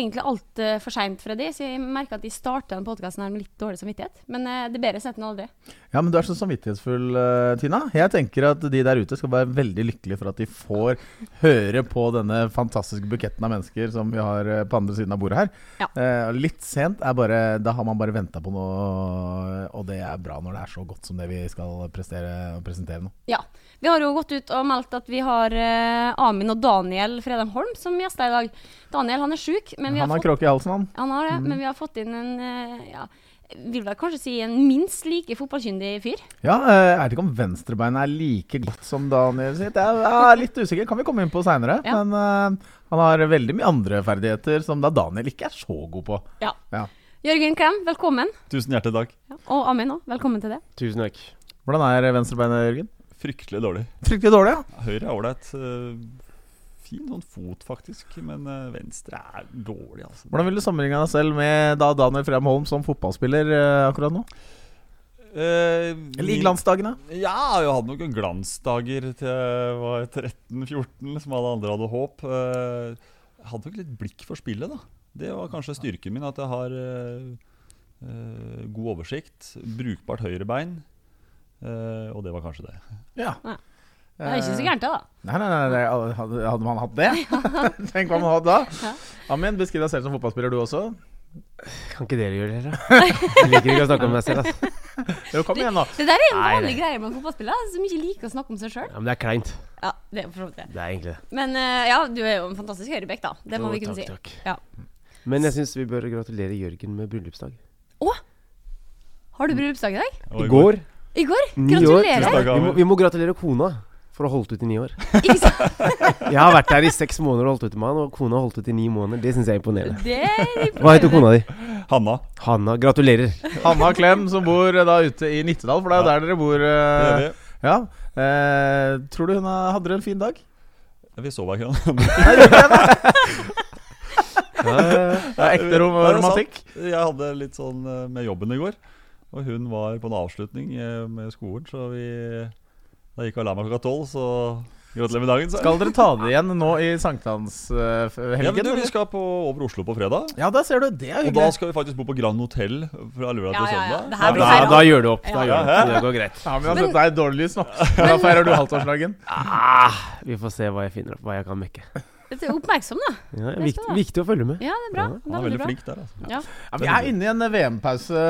egentlig alt uh, for seint, Freddy, så jeg merker at de starter den podkasten med litt dårlig samvittighet. Men uh, det er bedre sett enn aldri. Ja, men du er så samvittighetsfull, uh, Tina. Jeg tenker at de der ute skal være veldig lykkelige for at de får høre på denne fantastiske buketten av mennesker som vi har på andre siden av bordet her. Ja. Litt sent er bare Da har man bare venta på noe, og det er bra når det er så godt som det vi skal prestere og presentere nå. Ja. Vi har jo gått ut og meldt at vi har Amin og Daniel Fredheim Holm som gjester i dag. Daniel han er sjuk, men vi har Han har kråke i halsen, han. Han har det, Mm. men vi har fått inn en eh, ja, vil vel kanskje si en minst like fotballkyndig fyr. Ja, eh, Jeg vet ikke om venstrebeinet er like godt som Daniel sitt. Jeg er litt usikker, kan vi komme inn på seinere. Ja. Men uh, han har veldig mye andre ferdigheter som da Daniel ikke er så god på. Ja. Ja. Jørgen Klem, velkommen. Tusen hjertelig takk. Ja. Og Amin òg, velkommen til det. Tusen takk. Hvordan er venstrebeinet, Jørgen? Fryktelig dårlig. Fryktelig dårlig, ja. Høyre er ålreit. Fin sånn fot, faktisk. Men eh, venstre er dårlig, altså. Hvordan vil du sammenligne deg selv med da Daniel Frem Holm som fotballspiller eh, akkurat nå? Eh, Eller i glansdagene? Ja, jeg hadde noen glansdager til jeg var 13-14, som alle andre hadde håp. Eh, Jeg hadde nok litt blikk for spillet, da. Det var kanskje styrken min, at jeg har god oversikt. Brukbart høyrebein. Uh, og det var kanskje det. Ja. Det er ikke så gærent, da. Nei, nei, nei, nei. Hadde, man hatt det? Tenk hva man hadde da. Ja. Amin, beskriv deg selv som fotballspiller, du også. Kan ikke dere gjøre det, da? Jeg liker ikke å snakke om meg selv. Altså. Jo, kom igjen, da. Det der er en vanlig greie med fotballspillere, som ikke liker å snakke om seg sjøl. Ja, men det er kleint. Ja, det er for så vidt det. Det er egentlig det. Men eh, ja, du er jo en fantastisk høyrebekk, da. Det må Jo, vi kunne takk, si. takk. Ja. Men jeg syns vi bør gratulere Jørgen med bryllupsdag. Har du bryllupsdag i dag? I går. I går? Gratulerer! Vi må, vi må gratulere kona for å ha holdt ut i ni år. Jeg har vært der i seks måneder og holdt ut med han, og kona har holdt ut i ni måneder. Det syns jeg er imponerende. Det er Hva heter kona di? Hanna. Hanna. Gratulerer. Hanna Klem, som bor eh, da ute i Nittedal, for det er jo Ja. der dere bor. Det det. Ja. Uh, tror du hun hadde en fin dag? Vi gjorde ikke ja. Det er ekte romantikk. Jeg hadde litt sånn med jobben i går. Og hun var på en avslutning med skolen, så vi Da gikk jeg og la meg klokka tolv, så gratulerer med dagen. Så. Skal dere ta det igjen nå i sankthanshelgen? ja, men du, vi skal på, over Oslo på fredag. ja, der ser du. Det er Og da skal vi faktisk bo på Grand Hotell fra lørdag Ja, til ja, ja. søndag. Det her blir Da, da gjør du opp. Da gjør du opp. Det går greit. Ja, men altså, men, det er dårlig lys nå. Da feirer du halvtårsdagen. Ah, vi får se hva jeg finner opp, hva jeg kan mekke. Er oppmerksom, da. Ja, Det viktig, viktig å følge med. Ja, det er bra. Ja, Han er veldig flink der, altså. Ja. Ja, vi er inne i en VM-pause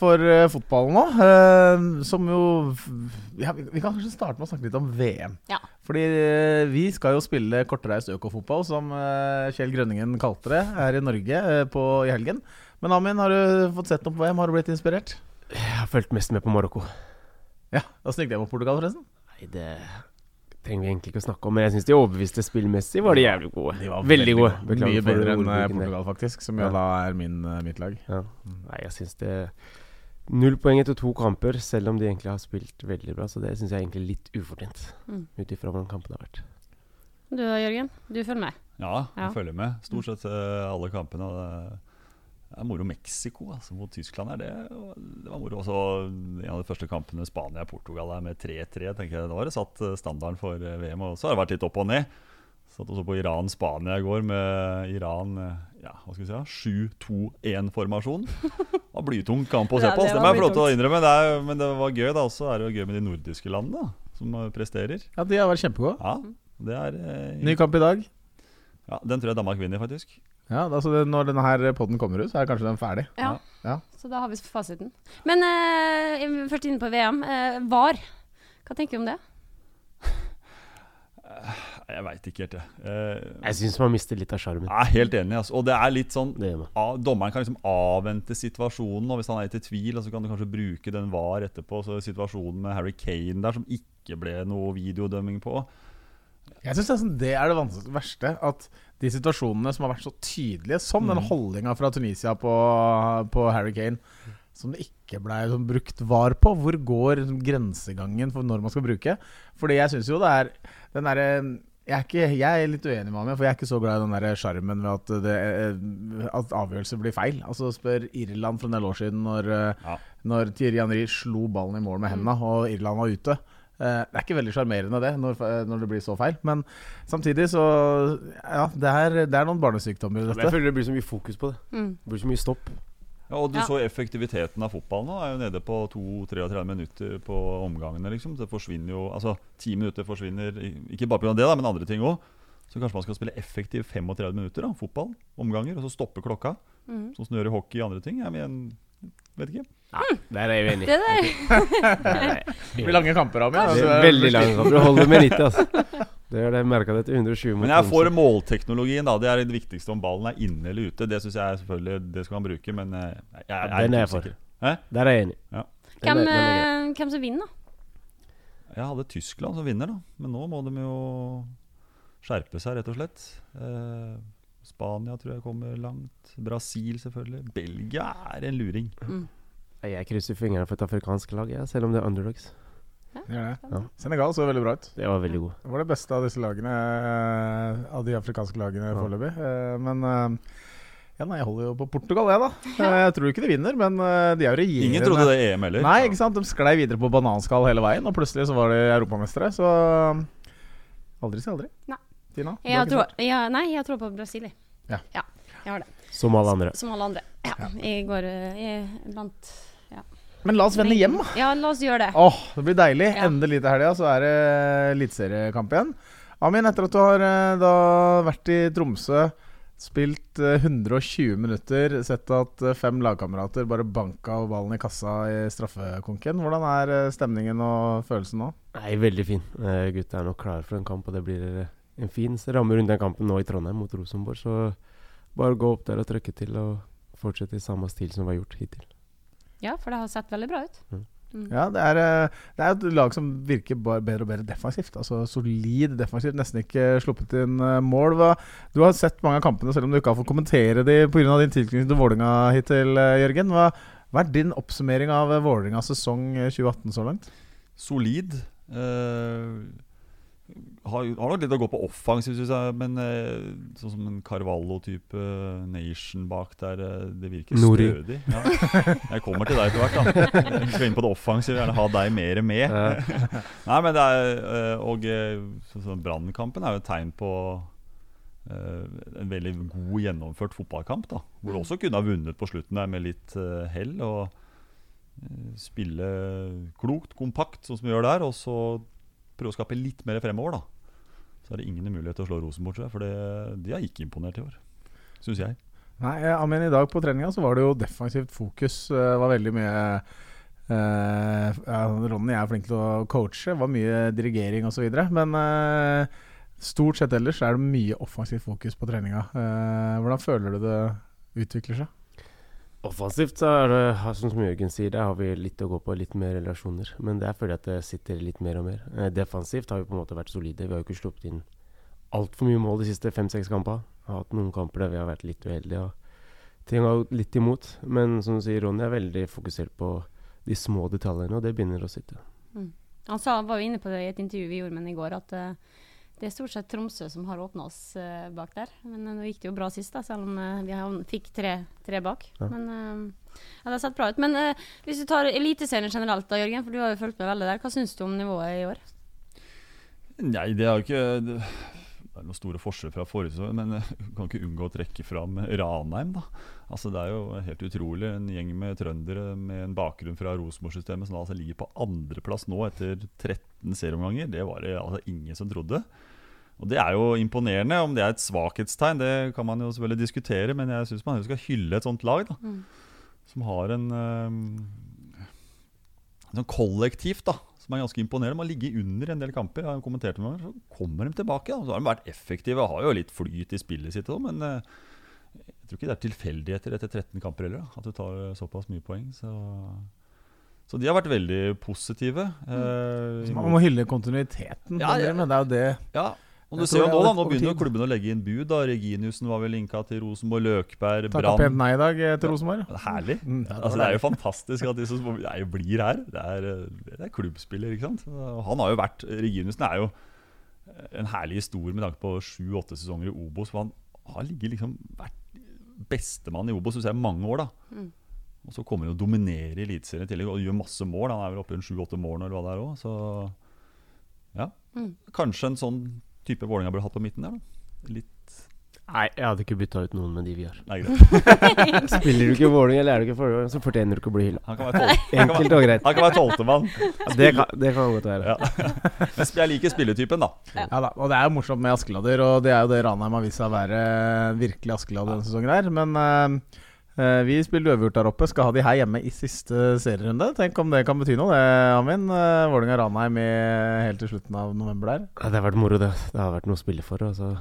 for eh, fotballen nå. eh, som jo ja, vi, vi kan kanskje starte med å snakke litt om VM. Ja. Fordi eh, vi skal jo spille kortreist økofotball, som eh, Kjell Grønningen kalte det, her i Norge eh, på, i helgen. Men Amin, har du fått sett noe på VM? Har du blitt inspirert? Jeg har fulgt mest med på Marokko. Ja, Åssen gikk det på Portugal, forresten? Nei, det trenger vi egentlig ikke å snakke om, men jeg syns de overbeviste spillmessig var de jævlig gode. De var veldig gode. Mye Beklager for bedre enn eh. Portugal, faktisk, som jo Ja. da er min, eh, mitt lag. Ja. Nei, jeg syns det Null poeng etter to kamper, selv om de egentlig har spilt veldig bra. Så det syns jeg er egentlig litt ufortjent, Mm. ut ifra hvordan kampen har vært. Du da, Jørgen? Du følger med? Ja, Ja. jeg følger med. Stort sett eh, alle kampene. og Det det er moro Mexico altså, mot Tyskland. Er det, det var moro også en av de første kampene Spania-Portugal er med 3-3. tenker jeg Da har det satt eh, standarden for eh, VM. Og så har det vært litt opp og ned. Satt også på Iran-Spania i går med Iran eh, ja, hva skal vi si, 7-2-1-formasjon. Det var blytung kamp å se på. det Det var må jeg få lov til å innrømme. Det er, men det var gøy. da også er det jo gøy med de nordiske landene, da, som presterer. Ja, De har vært kjempegode. Ja, det er eh, Ny kamp i dag. ja, Den tror jeg Danmark vinner, faktisk. Ja, altså det, Når denne her podden kommer ut, så er kanskje den ferdig. Ja. Ja. Så da har vi fasiten. Men uh, først inne på VM. Uh, VAR. Hva tenker du om det? Jeg veit ikke helt, jeg. Uh, Jeg syns man mister litt av sjarmen. Jeg er helt enig. Altså. Og det er litt sånn av, Dommeren kan liksom avvente situasjonen, og hvis han er i tvil, så kan du kanskje bruke den var etterpå. Så situasjonen med Harry Kane der, som ikke ble noe videodømming på Jeg syns nesten det er det verste. At de situasjonene som har vært så tydelige, som den Mm. holdninga fra Tunisia på, på Harry Kane, som det ikke ble som brukt var på. Hvor går grensegangen for når man skal bruke? Fordi jeg syns jo det er den derre jeg er, ikke, jeg er litt uenig med ham, for jeg er ikke så glad i den sjarmen ved at, det, at avgjørelser blir feil. Altså Spør Irland for en del år siden, når, eh, Ja. når Thierry Henry slo ballen i mål med hendene og Irland var ute. Eh, det er ikke veldig sjarmerende det, når, når det blir så feil. Men samtidig så Ja, det er, det er noen barnesykdommer i dette. jeg føler det blir så mye fokus på det. Mm. Det blir så mye stopp. Ja, og du Ja. så effektiviteten av fotballen nå er jo nede på 2-33 minutter på omgangene. liksom Det forsvinner jo Altså, ti minutter forsvinner ikke bare pga. det, da, men andre ting òg. Så kanskje man skal spille effektiv 35 minutter da, fotball, omganger, og så stoppe klokka. Mm. Sånn som du gjør i hockey og andre ting. Jeg men, vet ikke. Der er jeg uenig. Det blir lange kamper meg. Det er veldig lange kamper. Du holder med 90, altså. Det er det jeg merka etter 120 mot Men jeg får målteknologien. da Det er det viktigste om ballen er inne eller ute. Det syns jeg selvfølgelig Det skal man bruke, men jeg, jeg, jeg, er den er jeg for. Hæ? Der er jeg enig. Ja. Hvem, eh, hvem som vinner, da? Jeg hadde Tyskland som vinner, da. Men nå må de jo skjerpe seg, rett og slett. Eh, Spania tror jeg kommer langt. Brasil, selvfølgelig. Belgia er en luring. Mm. Jeg krysser fingrene for et afrikansk lag, ja, selv om det er underdogs. Ja. Ja. Senegal så veldig bra ut. Det var veldig god. Det var det beste av disse lagene, eh, av de afrikanske lagene Ja. foreløpig. Eh, Men eh, ja, nei, jeg holder jo på Portugal, jeg, da. Jeg tror ikke de vinner, men de er jo regjerende Ingen trodde det EM heller. Nei, ikke sant? De sklei videre på bananskall hele veien, og plutselig så var de europamestere. Så aldri si aldri. Nei. Tina? Jeg har har tro, ja, nei, jeg tror på Brasil. jeg. Ja. jeg har det. Som alle andre. Som alle andre. Ja, jeg går eh, jeg, blant Men la oss vende hjem, da. Ja, la oss gjøre det. Åh, det blir deilig. Ja. Endelig til helga så er det eliteseriekamp igjen. Amin, etter at du har eh, da vært i Tromsø, spilt eh, 120 minutter, sett at eh, fem lagkamerater bare banka ballen i kassa i straffekonken. Hvordan er eh, stemningen og følelsen nå? Nei, veldig fin. Eh, gutta er nok klare for en kamp, og det blir eh, en fin ramme rundt den kampen nå i Trondheim mot Rosenborg. Så bare gå opp der og trykke til og fortsette i samme stil som vi har gjort hittil. Ja, for det har sett veldig bra ut. Ja, det er, eh, det er et lag som virker bare bedre og bedre defensivt. Altså Solid defensivt, nesten ikke sluppet inn eh, mål. Hva, du har sett mange av kampene, selv om du ikke har fått kommentere de pga. din tilknytning til Vålinga hittil, eh, Jørgen. Hva, hva er din oppsummering av Vålingas sesong eh, 2018 så langt? Solid. Eh, har, har nok litt å gå på offensiv, synes jeg. Men eh, sånn som en Carvalho-type nation bak der, eh, det virker Nori. stødig. Ja. Jeg kommer til deg etter hvert, da. Jeg skal inn på det offensive, gjerne ha deg mer med. Ja. Nei, men det er eh, Og sånn sånn Brannkampen er jo et tegn på eh, en veldig god gjennomført fotballkamp. da Hvor du også kunne ha vunnet på slutten der med litt eh, hell. Og eh, spille klokt, kompakt, sånn som vi gjør der. Og så prøve å skape litt mer fremover, da. Så er det ingen mulighet til å slå Rosenborg, tror. For det, de har ikke imponert i år. Syns jeg. Nei, eh, Amin, i dag på treninga så var det jo defensivt fokus. Det var veldig mye eh, ja, Ronny er flink til å coache, var mye dirigering osv. Men eh, stort sett ellers er det mye offensivt fokus på treninga. Eh, hvordan føler du det utvikler seg? Offensivt så er det, som Jørgen sier, der har vi litt å gå på, litt mer relasjoner. Men det er fordi at det sitter litt mer og mer. Eh, defensivt har vi på en måte vært solide. Vi har jo ikke sluppet inn altfor mye mål de siste fem-seks kampene. Har hatt noen kamper der vi har vært litt uheldige. og Ting har gått litt imot. Men som du sier, Ronny er veldig fokusert på de små detaljene, og det begynner å sitte. Han sa, var jo inne på det i et intervju vi gjorde med ham i går, at eh, det er stort sett Tromsø som har åpna oss uh, bak der. Men uh, nå gikk det jo bra sist, da, selv om uh, vi fikk tre, tre bak. Ja. Men ja, det har sett bra ut. Men hvis du tar Eliteserien generelt, da, Jørgen, for du har jo fulgt med veldig der. Hva syns du om nivået i år? Nei, det er jo ikke Det er noen store forskjeller fra forrige sesong, men jeg kan ikke unngå å trekke fram Ranheim. da Altså Det er jo helt utrolig. En gjeng med trøndere med en bakgrunn fra Rosenborg-systemet som altså ligger på andreplass nå etter 13 serieomganger. Det var det altså ingen som trodde. Og Det er jo imponerende. Om det er et svakhetstegn, det kan man jo selvfølgelig diskutere, men jeg syns man skal hylle et sånt lag. da Mm. Som har en eh, sånn kollektivt da som er ganske imponerende. Man ligger under en del kamper. Jeg har kommentert med meg, Så kommer de tilbake. Da. Så har de vært effektive. og Har jo litt flyt i spillet sitt òg, men eh, jeg tror ikke det er tilfeldigheter etter 13 kamper heller. Da, at du tar eh, såpass mye poeng. Så, så de har vært veldig positive. Eh, Man må hylle kontinuiteten. Ja, det, Men det er jo det ja, og du ser jo nå, da, nå begynner jo klubben å legge inn bud. da Reginiussen var vel linka til Rosenborg, Løkberg, Takka pent Brann. nei i dag eh, til Rosenborg. Det er Herlig. Mm, ja, altså, det er jo fantastisk at de som blir her. Det er, eh, det er klubbspiller, ikke sant. Han har jo vært Reginiussen er jo en herlig historie med tanke på sju-åtte sesonger i Obos. For han har ligget liksom vært bestemann i Obos i mange år. da Mm. Og så kommer han og dominerer i Eliteserien i tillegg og gjør masse mål. Han er vel oppe i en sju-åtte mål eller hva det er òg. Så Ja. Mm. Kanskje en sånn type Vålerenga burde hatt på midten der, da. Litt Nei, jeg hadde ikke bytta ut noen med de vi har. Nei, greit. Spiller du ikke Vålerenga eller er du ikke Vålerenga, så fortjener du ikke å bli hylla. Han kan være Enkelt og greit. han kan være tolvtemann. Det kan, det kan godt være. Ja. Men jeg liker spilletypen, da. Ja da, og det er jo morsomt med Askeladder, og det er jo det Ranheim har vist seg å være virkelig Askeladder denne sesongen her. Men eh, eh, vi spiller uavgjort der oppe, skal ha de her hjemme i siste serierunde. Tenk om det kan bety noe, det, Amin. Uh, Vålerenga-Ranheim helt til slutten av november der. Ja, det har vært moro, det. Det har vært noe å spille for. Altså,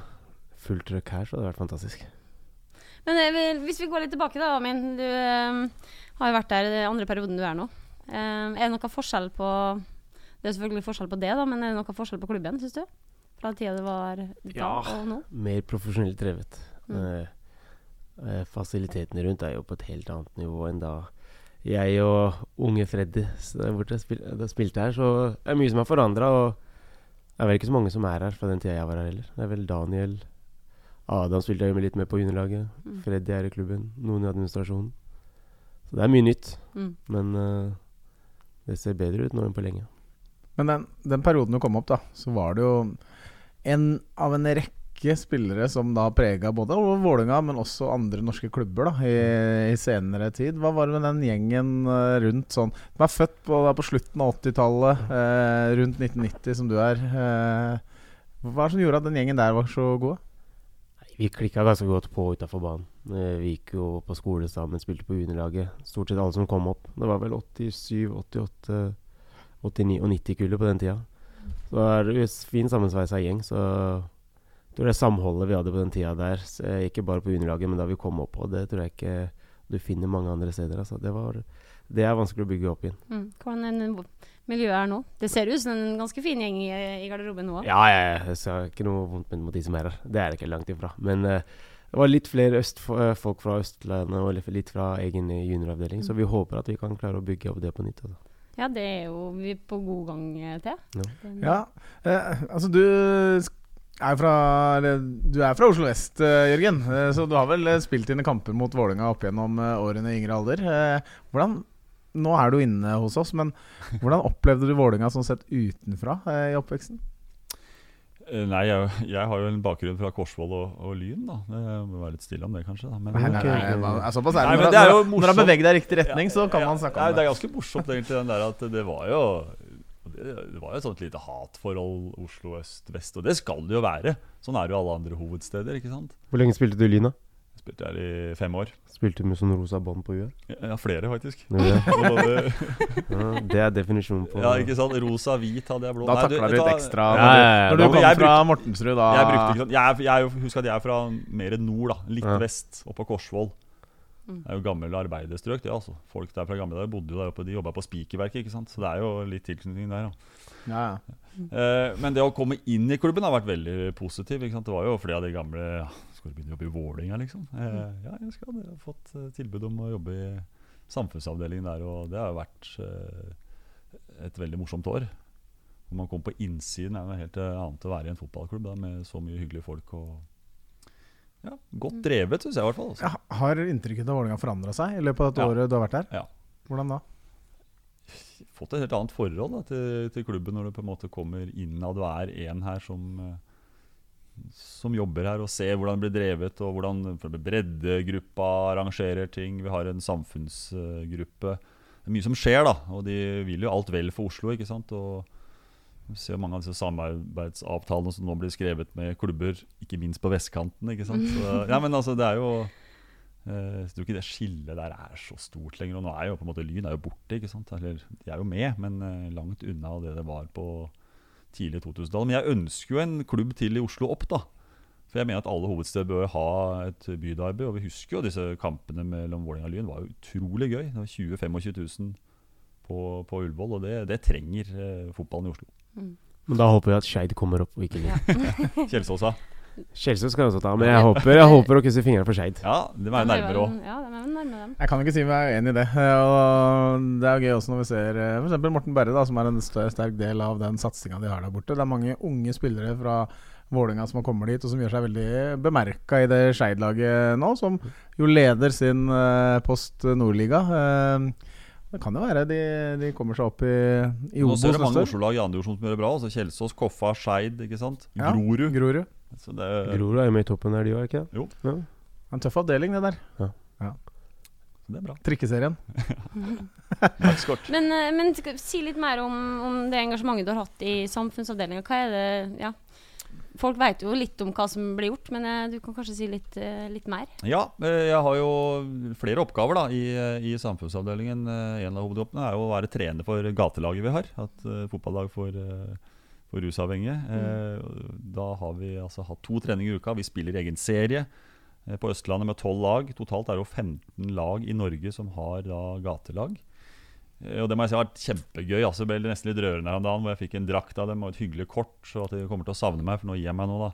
fullt trøkk her, så det har vært fantastisk. Men eh, hvis vi går litt tilbake, da, Amin. Du eh, har jo vært der i den andre perioden du er nå. Eh, er det noe forskjell på Det er selvfølgelig forskjell på det, da, men er det noe forskjell på klubben, syns du? Fra tida det var da Ja. og nå? Mer profesjonelt drevet. Mm. Eh, fasilitetene rundt er jo på et helt annet nivå enn da jeg og unge Freddy borte spil, spilte her. Så det er mye som er forandra, og det er vel ikke så mange som er her fra den tida jeg var her heller. Det er vel Daniel Adam spilte jeg jo med litt med på juniorlaget. Mm. Freddy er i klubben. Noen i administrasjonen. Så det er mye nytt. Mm. Men uh, det ser bedre ut nå enn på lenge. Men den, den perioden du kom opp, da, så var det jo en av en rekke spillere som da prega både Vålerenga, men også andre norske klubber da, i, i senere tid. Hva var det med den gjengen eh, rundt sånn De er født på, på slutten av 80-tallet, eh, rundt 1990, som du er. Eh, hva er det som gjorde at den gjengen der var så god? Vi klikka ganske godt på utafor banen. Eh, Vi gikk jo på skole sammen, spilte på juniorlaget. Stort sett alle som kom opp. Det var vel 87, 88, 89 og 90-kullet på den tida. Så det er en fin sammensveisa gjeng. Så tror det samholdet vi hadde på den tida der, eh, ikke bare på juniorlaget, men da vi kom opp, på, det tror jeg ikke du finner mange andre steder. Altså. Det, var, det er vanskelig å bygge opp igjen. Mm. Hvordan er det miljøet er nå? Det ser ut som en ganske fin gjeng i, i garderoben nå. Ja, ja, ja, jeg har ikke noe vondt mot de som er her. Det er det ikke langt ifra. Men uh, det var litt flere øst, eh, folk fra Østlandet og litt- fra egen junioravdeling, så vi håper at vi kan klare å bygge opp det på nytt. Altså. Ja, det er jo vi på god gang til. Ja. Ja, eh, altså du er fra, du er fra Oslo vest, eh, Jørgen. Eh, så du har vel eh, spilt dine kamper mot Vålerenga opp gjennom årene i yngre alder. Hvordan, nå er du inne hos oss, men hvordan opplevde du Vålerenga sånn sett utenfra i oppveksten? Nei, jeg, jeg har jo en bakgrunn fra Korsvoll og, og Lyn, da. Det må være litt stille om det, kanskje. Da. Men, Nei, nei, nei, nei, nei såpass er det. Når det er når- når du har beveget deg i riktig retning, så kan Ja, man snakke om Det det. er ganske morsomt, egentlig, den der at det var jo det, det var jo et sånt lite hatforhold Oslo øst-vest, og det skal det jo være. Sånn er det jo alle andre hovedsteder, ikke sant. Hvor lenge spilte du i Lyna? Spilte her i fem år. Spilte du med sånn rosa bånd på huet? Ja, flere, faktisk. Ja. det? Ja, det er definisjonen på Ja, ikke sant. Rosa-hvit hadde jeg blå. Da takla du litt ekstra. Ja, Når du, kom jeg fra Mortensrud, da Jeg brukte ikke sånn jeg, jeg, er Husk at jeg er fra mer nord, da. Litt Ja. vest, oppe på Korsvoll. Mm. Det er jo gammel arbeiderstrøk, det. altså Folk der fra gamle dager bodde jo der oppe. De jobba på spikerverket, ikke sant. Så det er jo litt tilknytning der. ja, ja. Eh, men det å komme inn i klubben har vært veldig positiv. Ikke sant? Det var jo flere av de gamle ja, Skal du begynne å jobbe i Vålerenga, liksom? Eh, ja, jeg skal det. Jeg har fått eh, tilbud om å jobbe i samfunnsavdelingen der, og det har jo vært eh, et veldig morsomt år. Når man kommer på innsiden, er det noe helt eh, annet å være i en fotballklubb da, med så mye hyggelige folk. og ja, Godt drevet, syns jeg i hvert fall. Altså. Ja, Har inntrykket av Vålerenga forandra seg i løpet av det året du har vært der? Ja. Hvordan da? Fått et helt annet forhold da, til, til klubben når du på en måte kommer innad og er en her som eh, som jobber her og ser hvordan det blir drevet, og hvordan breddegruppa arrangerer ting. Vi har en samfunnsgruppe. Det er mye som skjer, da, og de vil jo alt vel for Oslo. ikke sant? Og vi ser mange av disse samarbeidsavtalene som nå blir skrevet med klubber, ikke minst på vestkanten. ikke sant? Så, ja, men altså, det er jo eh, Jeg tror ikke det skillet der er så stort lenger. Og nå er jo på en måte Lyn er jo borte, ikke sant? Eller, de er jo med, men eh, langt unna det det var på tidlig 2000-tallet. Men jeg ønsker jo en klubb til i Oslo opp, da. For jeg mener at alle hovedsteder bør ha et bydarby. Og vi husker jo disse kampene mellom Vålerenga og Lyn var jo utrolig gøy. Det var 20 000-25 000 på, på Ullevål, og det, det trenger eh, fotballen i Oslo. Men da håper jeg at Skeid kommer opp, og ikke Lyn. Kjelsåsa. Kjelsås kan jeg også ta, men jeg håper, jeg håper å krysse fingrene for Skeid. Ja, De er jo nærmere òg. Ja, de er vel dem. Jeg kan ikke si meg enig i det. Eh, Og det er jo gøy også når vi ser f.eks. for eksempel Morten Berre, da, som er en større, sterk del av den satsinga de har der borte. Det er mange unge spillere fra Vålerenga som har kommet dit, og som gjør seg veldig bemerka i det Skeid-laget nå, som jo leder sin eh, post Nordliga. Eh, Det kan jo være de, de kommer seg opp i, i Nå ser du mange. Oslo-lag i andre divisjon som gjør det bra. Altså Kjelsås, Koffa, Skeid, ikke sant? Ja, Grorud. Grorud. Så det, Grorud er jo med i toppen der, de òg, ikke det? Jo. Ja. En tøff avdeling, det der. det er bra. Trikkeserien. Men, eh, men si litt mer om, om det engasjementet du har hatt i samfunnsavdelinga. Hva er det Ja. Folk vet jo litt om hva som blir gjort, men eh, du kan kanskje si litt, eh, litt mer? Ja, eh, jeg har jo flere oppgaver da i, i samfunnsavdelingen. En av hovedoppgavene er jo å være trener for gatelaget vi har. At uh, fotballag for, uh, for rusavhengige. Eh, Da har vi altså hatt to treninger i uka. Vi spiller egen serie på Østlandet med tolv lag. Totalt er det jo 15 lag i Norge som har da gatelag. Eh, Og det må jeg si har vært kjempegøy. Altså, det ble nesten litt rørende her om dagen hvor jeg fikk en drakt av dem og et hyggelig kort. Så at de kommer til å savne meg, for nå gir jeg meg nå, da.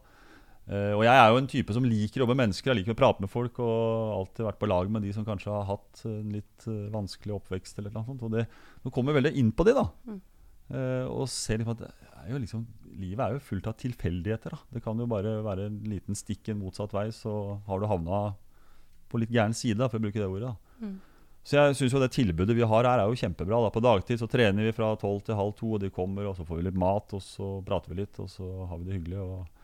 Uh, og jeg er jo en type som liker å jobbe med mennesker. Jeg liker å prate med folk og alltid vært på lag med de som kanskje har hatt en litt uh, vanskelig oppvekst. eller noe sånt. Og det, nå kommer jeg veldig inn på de, da. Uh, og ser liksom at er liksom, livet er jo fullt av tilfeldigheter. da. Det kan jo bare være en liten stikk en motsatt vei, så har du havna på litt gæren side, da, for å bruke det ordet. da. Mm. Så jeg synes jo det tilbudet vi har her er jo kjempebra. da. På dagtid så trener vi fra tolv til halv to, og de kommer, og så får vi litt mat, og så prater vi litt, og så har vi det hyggelig. og...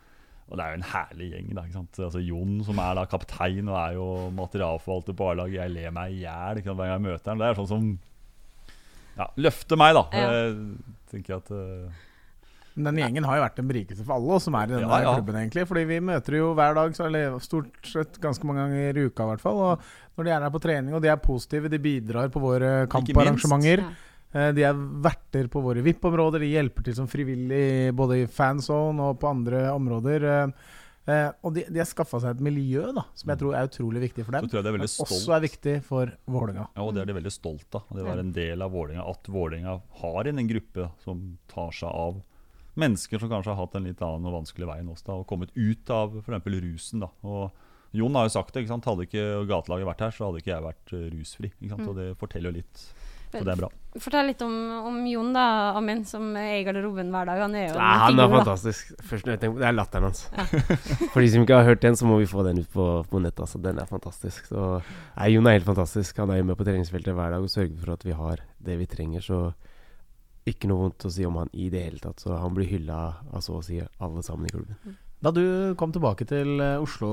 Og det er jo en herlig gjeng. da, ikke sant? Altså Jon, som er da kaptein og er jo materialforvalter på A-laget. Jeg ler meg i hjel hver gang jeg møter ham. Det er sånn som ja, løfter meg, da. Ja. Jeg tenker at men Den gjengen har jo vært en berikelse for alle oss som er i denne Ja, ja. klubben, egentlig. Fordi vi møter jo hver dag, så eller stort sett ganske mange ganger i uka i hvert fall. Og når de er her på trening, og de er positive, de bidrar på våre kamparrangementer. Ja. Eh, De er verter på våre VIP-områder, de hjelper til som frivillig både i fanzone og på andre områder. eh, eh, Og de, de har skaffa seg et miljø da som jeg tror er utrolig viktig for dem. er Men også er viktig for Vålerenga. Ja, og det er de veldig stolt av. Det var en del av Vålinga, At Vålerenga har en gruppe som tar seg av mennesker som kanskje har hatt en litt annen og vanskelig vei enn oss. da, Og kommet ut av f.eks. rusen. da, og Jon har jo sagt det. ikke sant? Hadde ikke gatelaget vært her, så hadde ikke jeg vært eh, rusfri. ikke sant? Og det forteller jo litt. Og det er bra. Fortell litt om, om Jon, da, Amin, som er i garderoben hver dag. Han er jo Nei, han er figur, fantastisk. Først jeg tenker Det er latteren hans. For de som ikke har hørt den, så må vi få den ut på, på nettet. Altså. Den er fantastisk. Så, nei, Jon er helt fantastisk. Han er jo med på treningsfeltet hver dag og sørger for at vi har det vi trenger. Så ikke noe vondt å si om han i det hele tatt. Så han blir hylla av så å si alle sammen i klubben. Da du kom tilbake til eh, Oslo,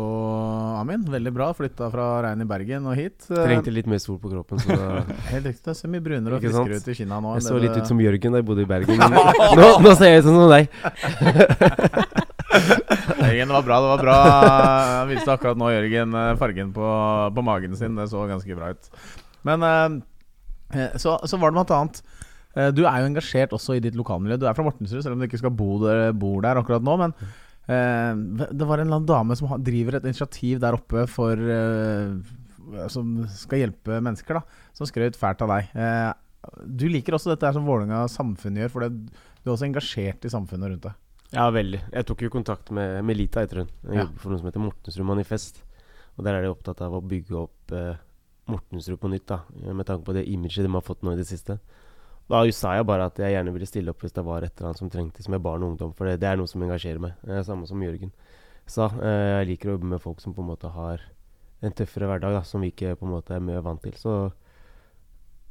Amin, veldig bra. Flytta fra regn i Bergen og hit. Eh, Trengte litt mer sol på kroppen. Så Helt riktig. Det ser mye brunere og friskere ut i Kina nå. jeg så litt ut som Jørgen da jeg bodde i Bergen. Nå, nå ser jeg ut som deg. Jørgen, det var bra. det var bra jeg viste akkurat nå Jørgen eh, fargen på, på magen sin. Det så ganske bra ut. Men så, så var det noe annet. Du er jo engasjert også i ditt lokalmiljø. Du er fra Mortensrud, selv om du ikke skal bo der, bor der akkurat nå. Men det var en eller annen dame som driver et initiativ der oppe for eh, Som skal hjelpe mennesker, da. Som skrøt fælt av deg. Eh, Du liker også dette her som Vålerenga samfunn gjør, for det, du er også engasjert i samfunnet rundt deg. Ja, veldig. Jeg tok jo kontakt med Melita, etter hun. Hun Ja. jobber for noe som heter Mortensrud Manifest. Og der er de opptatt av å bygge opp eh, Mortensrud på nytt, da. Med tanke på det imaget de har fått nå i det siste. Da sa jeg bare at jeg gjerne ville stille opp hvis det var et eller annet som trengtes med barn og ungdom. For det, det er noe som engasjerer meg. Eh, samme som Jørgen sa. Eh, jeg liker å jobbe med folk som på en måte har en tøffere hverdag, da, som vi ikke på en måte er mye vant til. Så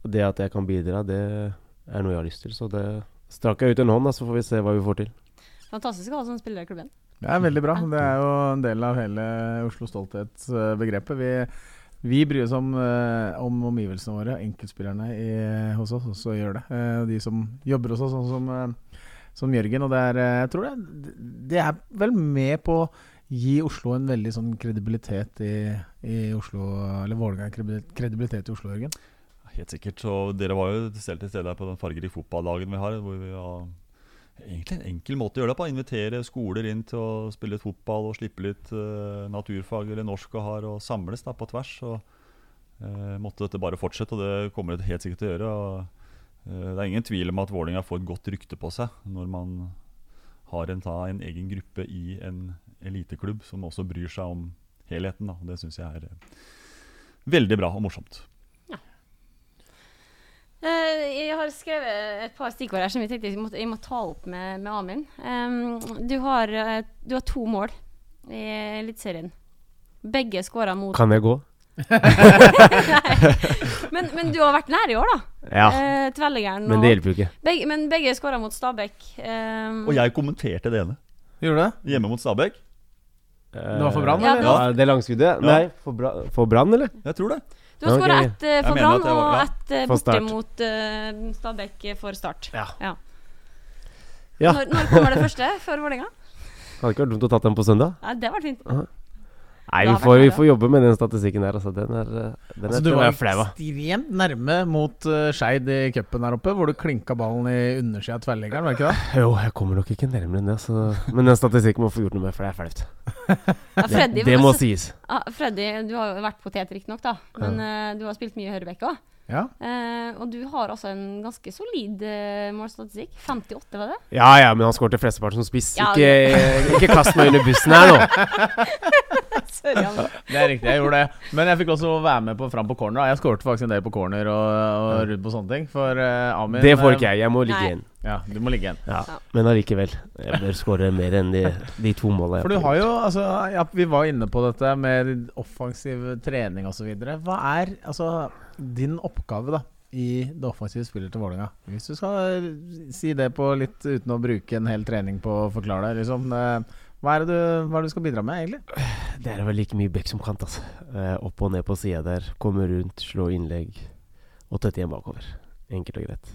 det at jeg kan bidra, det er noe jeg har lyst til. Så det strakk jeg ut en hånd, da, så får vi se hva vi får til. Fantastisk å ha som spiller i klubben. Det er veldig bra. Det er jo en del av hele Oslo Stolthetsbegrepet. Vi, vi bryr oss om, eh, om omgivelsene våre. Enkeltspillerne i, hos oss også gjør det. Eh, de som jobber hos oss, sånn som, eh, som Jørgen. Og det er, jeg tror det, det er vel med på å gi Oslo en veldig sånn kredibilitet i, i Oslo Eller Vålerenga kredibilitet i Oslo, Jørgen. Helt sikkert. Og dere var jo selv til stede her på den fargerike fotballdagen vi har. Hvor vi har egentlig en enkel måte å gjøre det på. Invitere skoler inn til å spille litt fotball og slippe litt uh, naturfag eller norsk og har, og samles da på tvers. Og uh, måtte dette bare fortsette, og det kommer det helt sikkert til å gjøre. Og, uh, det er ingen tvil om at Vålerenga får et godt rykte på seg når man har en, ta, en egen gruppe i en eliteklubb som også bryr seg om helheten. Da. Det syns jeg er veldig bra og morsomt. Eh, jeg har skrevet et par stikkord her som jeg tenkte jeg må, jeg må ta opp med, med Amin. Um, du, har, eh, du har to mål i Eliteserien. Begge skåra mot Kan jeg gå? men, men du har vært nær i år, da. Ja, Uh, Tverrliggeren men det hjelper jo ikke. begge, Men begge skåra mot Stabæk. Um, Og jeg kommenterte det ene. Gjorde det? Hjemme mot Stabæk. Det var for Brann, Ja, eller? Ja, det langskuddet? Nei, for, bra, for Brann, eller? Jeg tror det. du har skåra ett eh, for Brann var- og ja. ett eh, borte mot uh, Stabæk for Start. Ja. Ja. Ja. Når, når kommer det første for Vålerenga? Hadde ikke vært dumt å tatt den på søndag. Nei, det var fint. Nei, vi får, vi får jobbe med den statistikken der. Altså. Den er, eh, den Altså, er, du den var ekstremt nærme mot uh, Skeid i cupen der oppe, hvor du klinka ballen i undersida av tverrleggeren, var det ikke det? Jo, jeg kommer nok ikke nærmere enn det. Så. Men den statistikken må få gjort noe med, for det er flaut. Ja, Det, det må altså, sies. Ja, Freddy, du har jo vært potet, riktignok, da. Men uh, du har spilt mye høyrebekk òg. Ja. Uh, og du har altså en ganske solid uh, målstatistikk. 58, var det? Ja ja, men han skåret flesteparten som spiss. Ja, Ikke, ikke kast meg under bussen her nå. Sorry, Anne. Det er riktig, jeg gjorde det. Men jeg fikk også være med på, fram på corner. Jeg skårte faktisk en del på corner og, og rundt på sånne ting. For uh, Amin Det får ikke eh, jeg. Jeg må ligge igjen. Ja, du må ligge igjen. Ja. Ja. Men allikevel. Jeg bør skåre mer enn de, de to målene. For du har jo, altså ja, Vi var inne på dette med offensiv trening osv. Hva er altså din oppgave da i det offensive spillet til Vålerenga? Hvis du skal si det på litt uten å bruke en hel trening på å forklare det. Liksom, eh, hva, er det du, hva er det du skal bidra med, egentlig? Det er vel like mye bekk som kant, altså. Eh, opp og ned på sida der. Komme rundt, slå innlegg og tette igjen bakover. Enkelt og greit.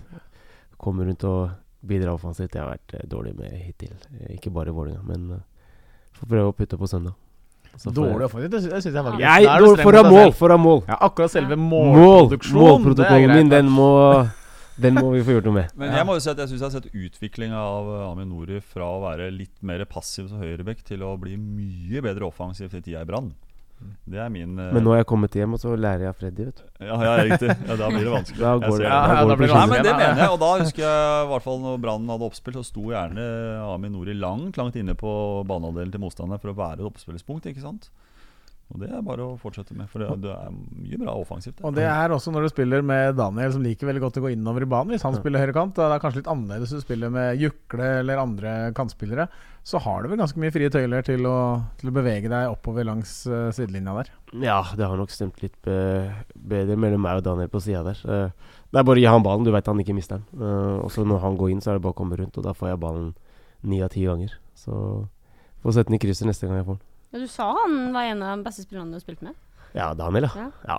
Komme rundt og bidra offensivt. Det har vært eh, dårlig med hittil. Eh, Ikke bare i Vålerenga, men eh, får prøve å putte på søndag. Så Dårlig offensivt? Det, sy- det syns jeg var Jeg, Da er du dårlig For å ha mål! mål! Ja, akkurat selve målproduksjonen. Mål! målproduksjonen. Min, den må, den må vi få gjort noe med. Men jeg må jo si at jeg syns jeg har sett utviklinga av eh, Amin Nori fra å være litt mer passiv som høyrebekk til å bli mye bedre offensiv i tida i Brann. Det er min uh... Men nå har jeg kommet hjem, og så lærer jeg av Freddy, vet du. Ja, ja, riktig. Ja, da blir det vanskelig. Da går det, Ja, da går da det blir det Nei, men det mener jeg. Og da husker jeg i hvert fall når Brann hadde oppspill, så sto gjerne Amin Nori langt langt inne på banehalvdelen til motstanderen for å være et oppspillspunkt. ikke sant? Og det er bare å fortsette med, for det, det er mye bra offensivt. Og det er også når du spiller med Daniel, som liker veldig godt å gå innover i banen. Hvis han Ja. spiller høyrekant, da er det kanskje litt annerledes du spiller med Jukle eller andre kantspillere. Så har du vel ganske mye frie tøyler til å, til å bevege deg oppover langs uh, sidelinja der. Ja, det har nok stemt litt be bedre mellom meg og Daniel på sida der. Uh, det er bare å gi han ballen, du veit han ikke mister den. Uh, og så når han går inn, så er det bare å komme rundt, og da får jeg ballen ni av ti ganger. Så får sette den i krysset neste gang jeg får den. Ja, du sa han var en av de beste spillerne du har spilt med. Ja, Daniel, ja. Ja. ja.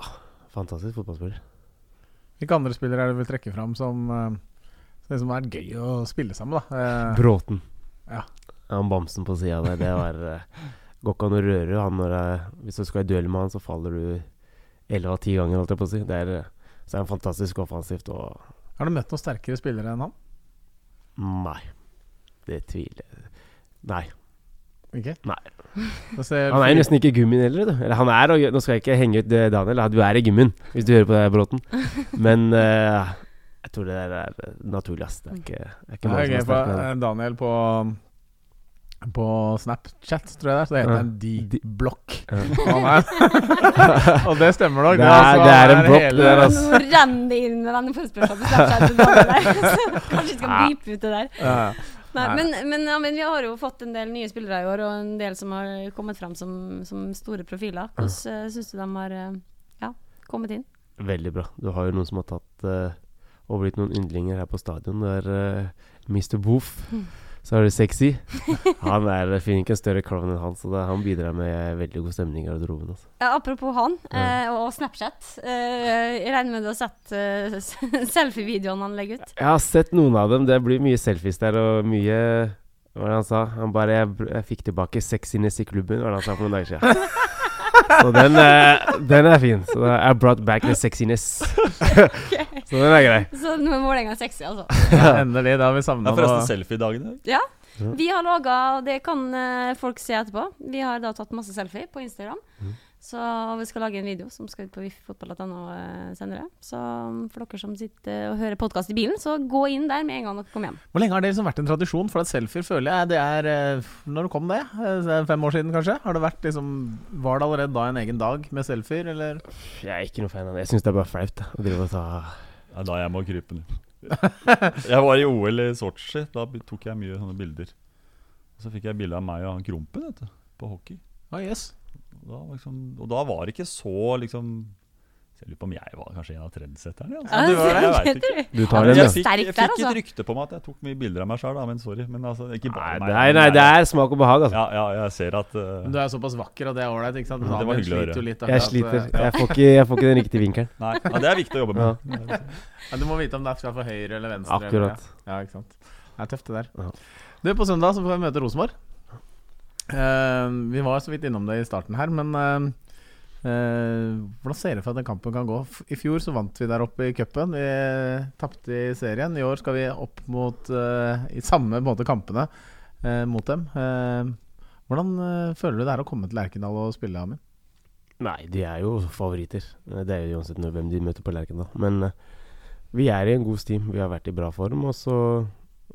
Fantastisk fotballspiller. Hvilke andre spillere er det du vil trekke fram som, det som er gøy å spille sammen? da? Eh, Bråten. Ja. Han bamsen på sida der, det var uh, Går ikke an å røre han når jeg, Hvis du skal i duell med han, så faller du elleve av ti ganger, holdt jeg på å si. Det er, eh, så er han fantastisk offensivt og har du møtt noen sterkere spillere enn han? Nei. Det tviler jeg Nei. Ikke? Nei. Han er jo nesten ikke i gummien heller. du. Eller han er, og nå skal jeg ikke henge ut eh, Daniel, du er i gummien hvis du hører på det, her, Bråten. Men uh, jeg tror det der er eh, naturlig, ass. Det er ikke, det er ikke mange okay, som er sterke med Daniel på på Snapchat, tror jeg det er. Så det heter Ja. en D-blokk. Ja. Og det stemmer nok. Det er- altså, det er han en blokk, det der, Nå altså. renner det inn med venneforespørsel på Snapchat. Kanskje vi skal Ja. ut det der. Ja. Nei, men, men, ja, men vi har jo fått en del nye spillere i år, og en del som har kommet frem som, som store profiler. Hvordan uh, syns du de har eh, ja, kommet inn? Veldig bra. Du har jo noen som har tatt uh, og blitt noen yndlinger her på stadion. Det er uh, Mr. Boof. Så har du Sexy. Han er finner ikke en større klovn enn han, så det, han bidrar med veldig god stemning i garderoben. Altså. Ja, apropos han eh, og Snapchat. Eh, jeg regner med du har sett eh, selfie-videoene han legger ut? Jeg har sett noen av dem. Det blir mye selfies der, og mye Hva var det han sa? Han bare Jeg, jeg fikk tilbake sexiness i klubben, var det han sa for noen dager siden. Så den, eh, den er fin. Så I brought back the sexiness. Så den er grei. Så nå er Vålerenga sexy, altså. Endelig. Det har vi Det savna er forresten selfiedagene. Ja. Ja. Vi har laga, det kan eh, folk se etterpå, vi har da tatt masse selfie på Instagram. Så vi skal lage en video som skal ut på viffotball.no uh, senere. Så um, for dere som sitter og hører podkast i bilen, så gå inn der med en gang dere kommer hjem. Hvor lenge har det liksom vært en tradisjon? For at selfier føler jeg det er eh, Når kom det? kom det er Fem år siden, kanskje? Har det vært liksom Var det allerede da en egen dag med selfier, eller? Jeg er ikke noe fan av det. Jeg syns det er bare flaut å drive og ta Det er da jeg må krype ned. Jeg var i OL i Sotsji. Da tok jeg mye sånne bilder. Og så fikk jeg bilde av meg og han Krompen vet du, på hockey. Ah, yes. Da, liksom, og da var det ikke så liksom Jeg lurer på om jeg var kanskje en av trendsetterne. Altså. Ja, du var jeg vet ikke. Du tar den, jeg fikk, jeg fikk altså. et rykte på meg at jeg tok mye bilder av meg sjøl, men sorry. Men altså, ikke Nei, meg. nei, nei, det er smak og behag, altså. Ja, ja, jeg ser at uh, Men du er såpass vakker, og det er ålreit. ikke sant? Ja, det var hyggelig å høre. litt Jeg sliter. eh, Jeg får ikke, jeg får ikke den riktige vinkelen. Nei, ja, det er viktig å jobbe med. Ja, du må vite om det skal for høyre eller venstre. Akkurat. Eller, ja, ikke sant? Det er tøft, det der. Ja. Du, På søndag så får vi møte Rosenborg. Eh, vi var så vidt innom det i starten her, men uh, uh, hvordan ser det for at den kampen kan gå? I fjor så vant vi der oppe i cupen. Vi tapte i serien. I år skal vi opp mot i samme måte kampene mot dem. Hvordan føler du det er å komme til Lerkendal og spille, Amin? Nei, de er jo favoritter. Det er jo uansett hvem de møter på Lerkendal. Men vi er i en god steam. Vi har vært i bra form. Og så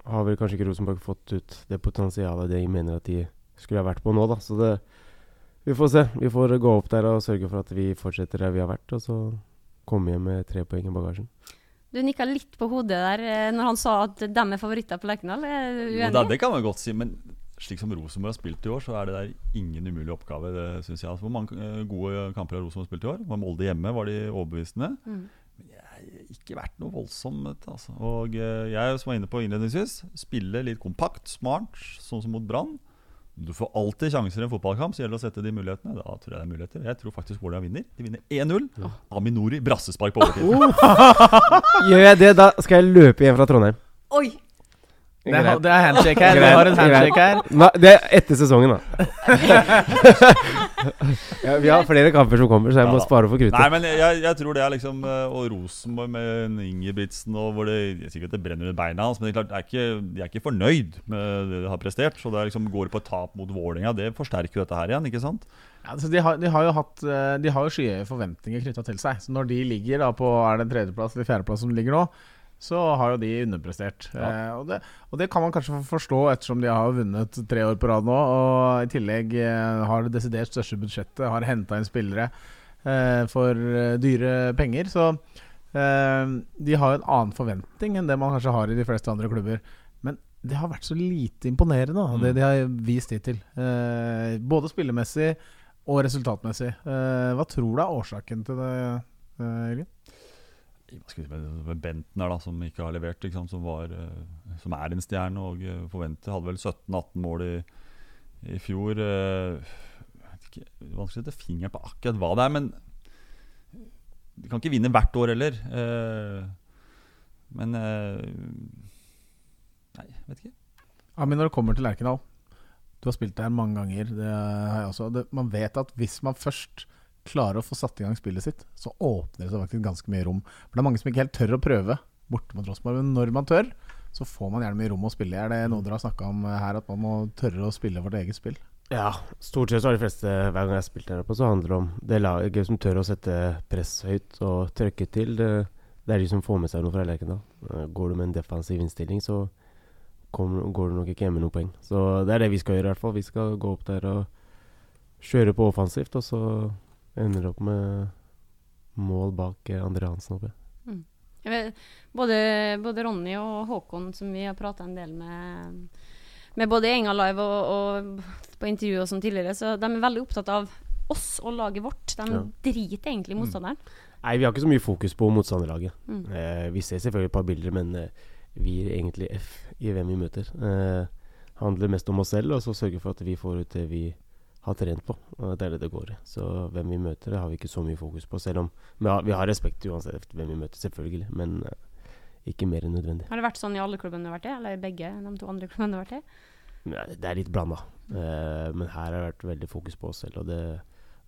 har vel kanskje ikke Rosenborg fått ut det potensialet de mener at de skulle jeg vært på nå, da. Så det Vi får se. Vi får gå opp der og sørge for at vi fortsetter der vi har vært, og så komme hjem med tre poeng i bagasjen. Du nikka litt på hodet der eh, når han sa at de er favoritter på Lerkendal. Er du uenig? Jo, det kan man godt si, men slik som Rosenborg har spilt i år, så er det der ingen umulig oppgave. Det synes jeg. Altså, hvor mange eh, gode kamper har Rosenborg spilt i år? Var Molde hjemme? Var de overbevisende? Mm. Men jeg har ikke vært noe voldsomt. Altså. Og eh, jeg som var inne på innledningsvis, spille litt kompakt, smart, sånn som mot Brann. Du får alltid sjanser i en fotballkamp, så gjelder det å sette de mulighetene. Da tror jeg det er muligheter. Jeg tror faktisk Vålerenga vinner. De vinner 1-0. Aminori brassespark på overtid. Gjør jeg det, da skal jeg løpe hjem fra Trondheim. Oi! Det er, det er handshake her. Vi har en handshake her. Nei, det er etter sesongen, da. ja, vi har flere kamper som kommer, så jeg Ja må spare for Nei, kruttet. men jeg, jeg tror det er liksom eh, Og Rosenborg med en Ingebrigtsen og hvor det jeg sier ikke at det brenner under beina hans, men det er klart, det er ikke, de er ikke fornøyd med det de har prestert. Så det er liksom går på et tap mot Vålerenga. Det forsterker jo dette her igjen, ikke sant? Ja, altså de, har, de har jo hatt eh, De har jo skyhøye forventninger knytta til seg. Så når de ligger da på Er det en tredjeplass eller fjerdeplass som de ligger nå, så har jo de underprestert. Ja. Eh, og, det, og det kan man kanskje forstå ettersom de har vunnet tre år på rad nå, og i tillegg eh, har det desidert største budsjettet, har henta inn spillere eh, for eh, dyre penger. Så eh, de har jo en annen forventning enn det man kanskje har i de fleste andre klubber. Men det har vært så lite imponerende, da, det Mm. de har vist hittil. Eh, både spillemessig og resultatmessig. Eh, hva tror du er årsaken til det, Jørgen? Si, med Bentner, da, som ikke har levert, ikke sant? Som, var, eh, som er en stjerne og eh, forventer Hadde vel 17-18 mål i, i fjor. eh, ikke, Vanskelig å sette fingeren på akkurat hva det er, men de kan ikke vinne hvert år heller. men Nei, vet ikke. Ja, men når det kommer til Lerkendal Du har spilt der mange ganger. Det har jeg også. Det, man vet at hvis man først klarer å få satt i gang spillet sitt, så åpner det seg faktisk ganske mye rom. For det er mange som ikke helt tør å prøve borte mot Rosenborg. Men når man tør, så får man gjerne mye rom å spille. Er det noe dere har snakka om her, at man må tørre å spille vårt eget spill? Ja, stort sett så har de fleste Hver gang jeg har spilt der oppe, så handler det om det laget som tør å sette press høyt og trykke til. Det, det er de som får med seg noe fra Lerkendal. Eh, Går du med en defensiv innstilling, så kommer, går du nok ikke hjem med noen poeng. Så det er det vi skal gjøre, i hvert fall. Vi skal gå opp der og kjøre på offensivt, og så ender opp med mål bak André Andre Hansen. Jeg vet, både, både Ronny og Håkon, som vi har prata en del med, med både i Enga Live og, og på intervju og sånn tidligere, så de er veldig opptatt av oss og laget vårt. De Ja. driter egentlig i motstanderen. Nei, vi har ikke så mye fokus på motstanderlaget. Mm. Eh, vi ser selvfølgelig et par bilder, men eh, vi gir egentlig F i hvem vi møter. Eh, handler mest om oss selv, og så sørger for at vi får ut det vi har trent på. Og det er det det går i. Så hvem vi møter, det har vi ikke så mye fokus på. Selv om vi har, vi har respekt uansett hvem vi møter, selvfølgelig. Men uh, ikke mer enn nødvendig. Har det vært sånn i alle klubbene du har vært i? Eller i begge de to andre klubbene du har vært i? Ja, det er- litt blanda. Uh, men her har det vært veldig fokus på oss selv, og det,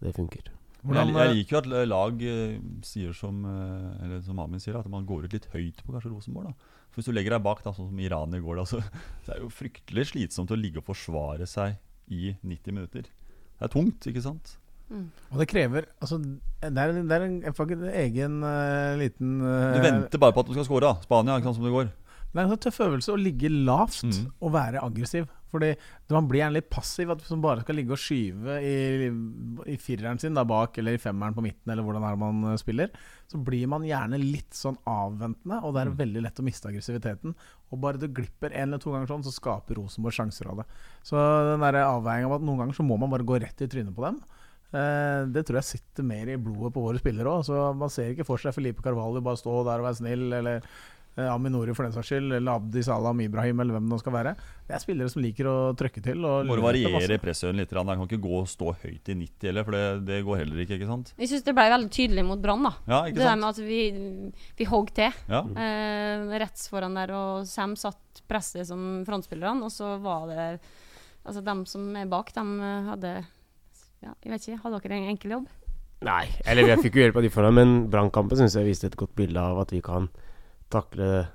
det funker. Hvordan, jeg, jeg eh, liker jo at lag eh, sier som eh, Eller som Amin sier, at man går ut litt høyt på kanskje Rosenborg. da For Hvis du legger deg bak, da sånn som Iran i går, da, så, så er det jo fryktelig slitsomt å ligge og forsvare seg i 90 minutter. Det er tungt, ikke sant? Og det krever altså, Det er, det er en, faktisk en egen uh, liten Du eh, venter bare på at du skal score. da Spania, ikke sant, som det går. Det er en sånn tøff øvelse å ligge lavt Mm. og være aggressiv. Fordi man blir gjerne litt passiv. At man bare skal ligge og skyve i, i fireren sin da bak, eller i femmeren på midten, eller hvordan er det man eh, spiller, så blir man gjerne litt sånn avventende, og det er Mm. veldig lett å miste aggressiviteten. Og bare det glipper en eller to ganger sånn, så skaper Rosenborg sjanser av det. Så den der avveiningen av at noen ganger så må man bare gå rett i trynet på dem. Eh, det tror jeg sitter mer i blodet på våre spillere òg. Man ser ikke for seg Felipe Carvalho bare stå der og være snill, eller Aminori for den saks skyld, eller Abdi Salam Ibrahim, eller hvem det nå skal være. Det er spillere som liker å trøkke til. Og Må variere presshøyden litt. Han kan ikke gå og stå høyt i 90 heller, for det, det går heller ikke. ikke sant? Jeg syns det ble veldig tydelig mot Brann, da. Ja, Det der med at vi, vi hogg til. Ja. Eh, rett foran der, og Sam satt presset som frontspillerne, og så var det Altså, dem som er bak, dem eh, hadde Ja, jeg vet ikke. Hadde dere en enkel jobb? Nei, eller jeg fikk jo hjelp av de foran, men Brannkampen syns jeg viste et godt bilde av at vi kan takle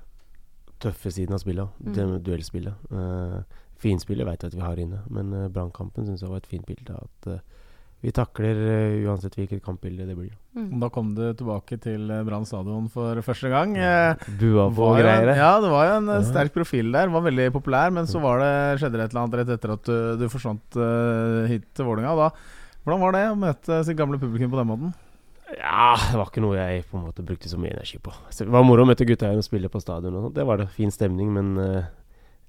tøffe siden av spillet. Mm. Det med duellspillet. Uh, finspillet vet jeg at vi har inne, men uh, Brannkampen syns jeg var et fint bilde at uh, vi takler uh, uansett hvilket kampbilde det blir. Mm. Da kom du tilbake til Brann stadion for første gang. Ja, Bua på var greier. ja, det var jo en Ja. sterk profil der. Var veldig populær, men så var det, skjedde det et eller annet rett etter at du, du forsvant hit til Vålerenga. Hvordan var det å møte sitt gamle publikum på den måten? Ja, det var ikke noe jeg på en måte brukte så mye energi på. Så det var moro å møte gutta igjen og spille på stadion. og. Det var det. Fin stemning, men uh,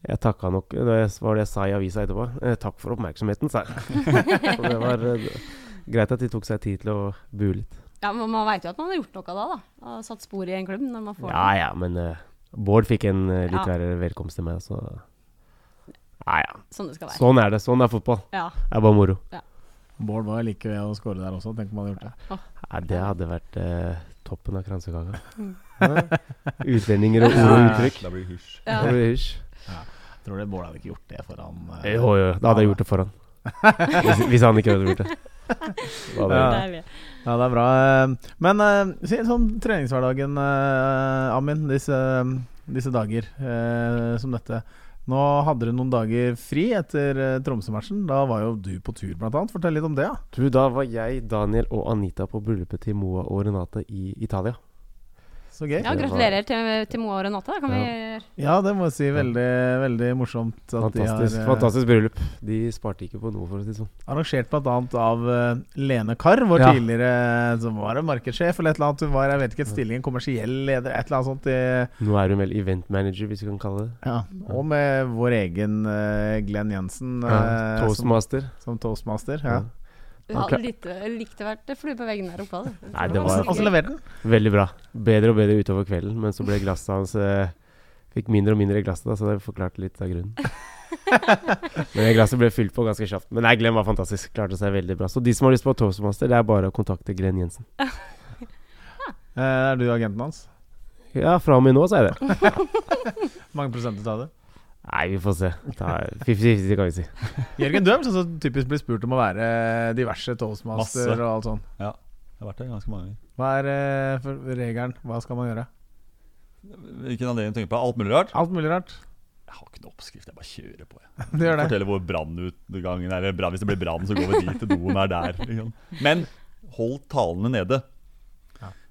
jeg takka nok Det var det jeg sa i avisa etterpå. Uh, takk for oppmerksomheten, sa jeg. Og det var uh, greit at de tok seg tid til å bue litt. Ja, men Man vet jo at man har gjort noe da. da Og Satt spor i en klubb når man får Ja ja, men Bård fikk en litt Ja. verre velkomst til meg, så Ja ja. sånn. Sånn er det. Sånn er fotball. Ja. Det er bare moro. Bård var like ved å skåre der også. Tenk om han hadde gjort det. Nei, det hadde vært eh, toppen av kransekaka. Mm. Ja. Utlendinger og ord og uttrykk. Da blir det hysj. Ja. Det blir hysj. Tror du Bård hadde ikke gjort det foran eh, Jo, jo, da hadde jeg gjort det foran. Hvis, hvis han ikke hadde gjort det. Ja. Ja, det er bra. eh, Men eh, si sånn treningshverdagen, eh, Amin, disse, disse dager eh, som dette. Nå hadde du noen dager fri etter eh, Tromsø-matchen. Da var jo du på tur, blant annet. Fortell litt om det. ja Du, da var jeg, Daniel og Anita på bryllupet til Moa og Renate i Italia. Så gøy. Ja, gratulerer til, til Moa og Renate. Da kan vi Ja, det må jeg si. Veldig, veldig morsomt at Fantastisk, de har eh, fantastisk bryllup. De sparte ikke på noe, for å si det sånn. arrangert bl.a. av uh, Lene Karr, vår Ja. tidligere som var markedssjef eller et eller annet. Hun var, jeg vet ikke, et stillingen kommersiell leder, et eller annet sånt. I, Nå er hun vel event manager, hvis vi kan kalle det. ja. Og med vår egen uh, Glenn Jensen Ja, eh, Toastmaster. Som, som toastmaster. Ja. Du hadde likt å vært flue på veggen der oppe. da. Nei, det var- så- leverte den. Veldig bra. Bedre og bedre utover kvelden, men så ble glasset hans eh, Fikk mindre og mindre i glasset, da, så det forklarte litt av grunnen. men glasset ble fylt på ganske kjapt. Men nei, Glenn var fantastisk. Klarte seg veldig bra. Så de som har lyst på Toastmaster, det er bare å kontakte Glenn Jensen. Eh, er du agenten hans? Ja, fra og med nå, så er det. Mange prosenter av det? Nei, vi får se. 50-50, kan vi si. Jørgen, vel sånn som typisk blir spurt om å være diverse toastmaster Masse. og alt sånt. Ja, Jeg har vært der ganske mange ganger. Hva er eh, regelen? Hva skal man gjøre? Hvilken anledning tenker du på? Alt mulig rart? Alt mulig rart. Jeg har ikke noen oppskrift, jeg bare kjører på. Jeg. Du gjør det. Forteller hvor brannutgangen er. eller brann- Hvis det blir brann, så går vi dit. og Doen er der. liksom. Men hold talene nede.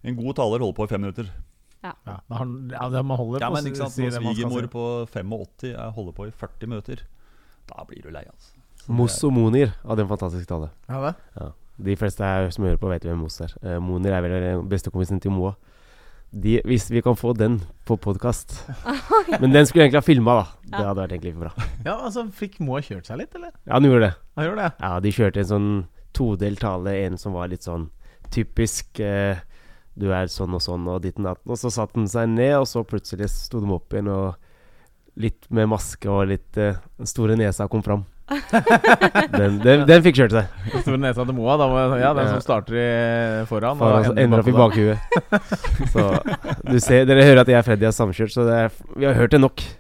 En god taler holder på i fem minutter. Ja, ja, ja, det man holder Ja, på men ikke sant, si Når svigermor på 85 jeg holder på i 40 minutter, da blir du lei. altså. Så Moss og Monir hadde en fantastisk tale. Ja, det. Ja. De fleste her som hører på, vet hvem Moss er. Eh, Monir er vel den bestekompisen til Moa. De, hvis vi kan få den på podkast Men den skulle jeg egentlig ha filma, da. Det hadde vært egentlig for bra. Ja, altså Fikk Moa kjørt seg litt, eller? Ja, han gjorde det. Han gjorde det. Ja, de kjørte en sånn todelt tale. En som var litt sånn typisk eh, Du er sånn og sånn og ditten datten. Og så satte han seg ned, og så plutselig sto de opp igjen, og litt med maske og litt eh, Den store nesa kom fram. den, den, den fikk kjørt seg. Den store nesa til Moa. Da må, ja, den som starter i foran. og altså, ender opp i bakhuet. så du ser, dere hører at jeg og Freddy er samkjørt, så det er, vi har hørt det nok.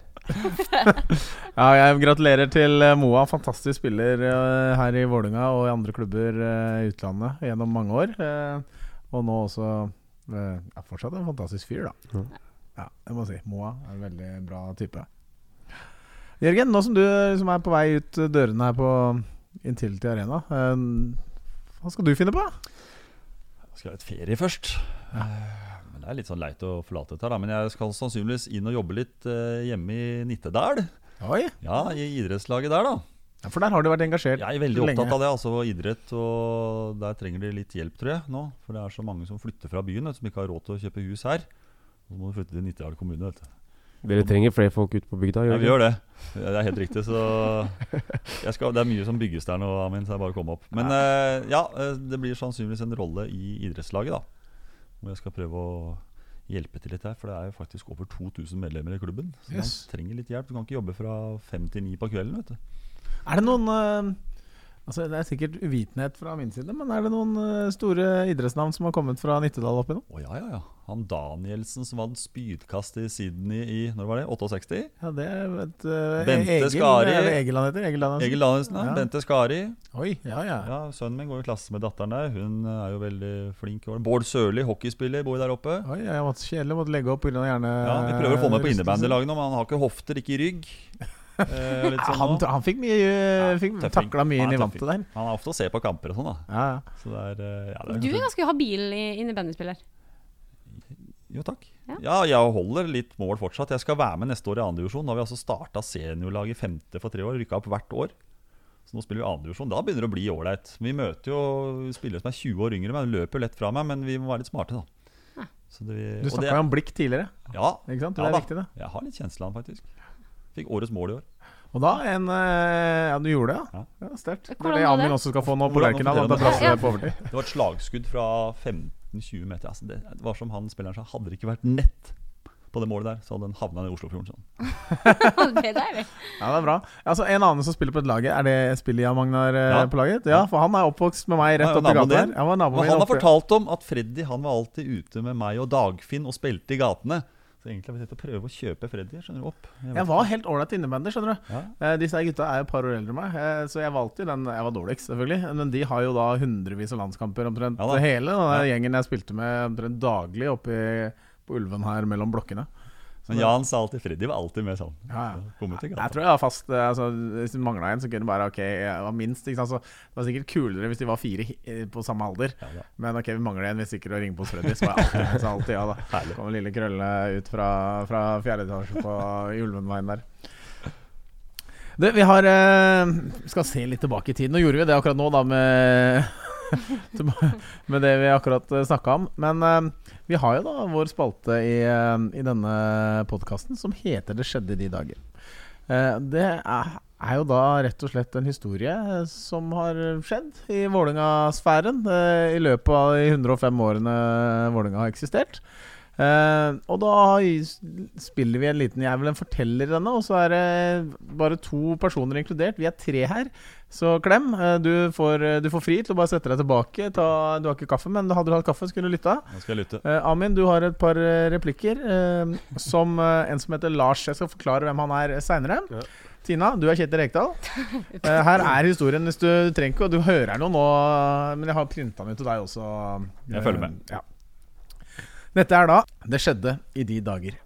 Ja, jeg gratulerer til eh, Moa. Fantastisk spiller uh, her i Vålinga og i andre klubber i utlandet gjennom mange år. Uh, og nå også er fortsatt en fantastisk fyr, da. Mm. Ja, jeg må si. Moa er en veldig bra type. Jørgen, nå som du som er på vei ut dørene her på Intility Arena, eh, hva skal du finne på? Jeg skal ha et ferie først. Ja. Men Det er litt sånn leit å forlate dette, da. men jeg skal sannsynligvis inn og jobbe litt eh, hjemme i Nittedal. Oi, Ja, i idrettslaget der, da. Ja, For der har du vært engasjert Jeg er veldig lenge. opptatt av det, altså idrett. Og der trenger de litt hjelp, tror jeg, nå. For det er så mange som flytter fra byen, vet, som ikke har råd til å kjøpe hus her. Så må du flytte til Nittedal kommune, vet du. Dere trenger flere folk ute på bygda? Ja, vi gjør det. Det er helt riktig. Så jeg skal, det er mye som bygges der nå, Amin, så det er bare å komme opp. Men eh, ja, eh, det blir sannsynligvis en rolle i idrettslaget, da. Hvor jeg skal prøve å hjelpe til litt her. For det er jo faktisk over 2000 medlemmer i klubben. Så Yes. man trenger litt hjelp. Du kan ikke jobbe fra fem til ni på kvelden, vet du. Er det noen eh, Altså Det er sikkert uvitenhet fra min side, men er det noen eh, store idrettsnavn som har kommet fra Nittedal oppi nå? Å ja, ja, ja. Han Danielsen som vant spydkast i Sydney i når var det? 68? Ja, det er et uh, Bente Egil, Skari. Er det Egil han heter? Egil Danielsen? Egil Danielsen, ja. Ja. Bente Skari. Oi, ja, ja. Ja, Sønnen min går i klasse med datteren der. Hun er jo veldig flink. Bård Sørli, hockeyspiller, bor der oppe. Oi, jeg måtte kjedelig, måtte legge opp pga. hjerne... Ja, Vi prøver å få med på innebandylaget nå, men han har ikke hofter, ikke rygg. Eh, litt sånn han, han fikk mye Fikk takla mye inn i vantet der. Han er ofte å se på kamper og sånn, da. Ja, ja. Så det er, eh, ja, det er Du er ganske habil i- innebandyspiller. Jo, takk. Ja. Ja. jeg holder litt mål fortsatt. Jeg skal være med neste år i andredivisjon. Nå har vi altså starta seniorlaget i femte for tre år. Rykka opp hvert år. Så nå spiller vi andredivisjon. Da begynner det å bli ålreit. Vi møter jo spillere som er 20 år yngre, men løper lett fra meg. Men vi må være litt smarte, da. Så det, Du snakka jo om blikk tidligere. Ja, Ikke sant? Det ja er da. viktig, det. Jeg har litt kjensle av han, faktisk. Fikk årets mål i år. Og da en eh, Ja, du gjorde det, ja? Ja. Sterkt. Det er det Amin også skal få nå på Lerkendal. Det ja. det. på overtid. Det var et slagskudd fra 15-20 meter. Altså det, var som han spilleren sa, hadde det ikke vært nett på det målet der, så hadde den havna i Oslofjorden. Sånn. det er deilig. Ja, det er bra. Altså, En annen som spiller på et laget, er det Spillia Magnar eh, Ja. på laget? Ja, for han er oppvokst med meg rett oppi gata her. Han han har fortalt om at Freddy han var alltid ute med meg og Dagfinn og spilte i gatene. Så egentlig har vi sett å prøve å kjøpe Freddy skjønner du, opp. Jeg Jeg var helt ålreit innebandy, skjønner du. Ja. Eh, disse gutta er jo et par år eldre enn meg, eh, så jeg valgte den Jeg var dårligst, selvfølgelig. Men de har jo da hundrevis av landskamper omtrent Ja hele den Ja. gjengen jeg spilte med omtrent daglig oppe på Ulven her mellom blokkene. Så Men Jan sa alltid Freddy var alltid med sånn. Ja, ja. Kom Jeg tror jeg var fast eh, altså, Hvis det mangla en, så kunne det bare Ok, jeg var minst. Ikke sant? Så det var sikkert kulere hvis de var fire eh, på samme alder. Ja. Men ok, vi mangler en. Vi stikker og ringer på hos Freddy. Så var jeg alltid, så alltid ja da. Herlig. Kommer lille Krølle ut fra, fra fjerde etasje på Ulvenveien der. Du, vi har eh, Skal se litt tilbake i tid. Nå gjorde vi det akkurat nå, da, med Med det vi akkurat snakka om. Men eh, vi har jo da vår spalte i, eh, i denne podkasten som heter 'Det skjedde de dager'. Eh, det er, jo da rett og slett en historie som har skjedd i Vålerenga-sfæren eh, i løpet av de 105 årene Vålerenga har eksistert. Eh, og da spiller vi en liten Jeg er vel en forteller i denne, og så er det bare to personer inkludert. Vi er tre her, så klem. Uh, du, får, eh, du får fri til å bare sette deg tilbake. Ta, du har ikke kaffe, men hadde du hatt kaffe, skulle du lytta. Uh, Amin, du har et par replikker. som en som heter Lars. Jeg skal forklare hvem han er seinere. Ja. Tina, du er Kjetil Rekdal. Her er historien. Hvis du, du trenger ikke Du hører noe nå, men jeg har printa den ut til deg også. Jeg følger med. Ja. Dette er da Det skjedde i de dager.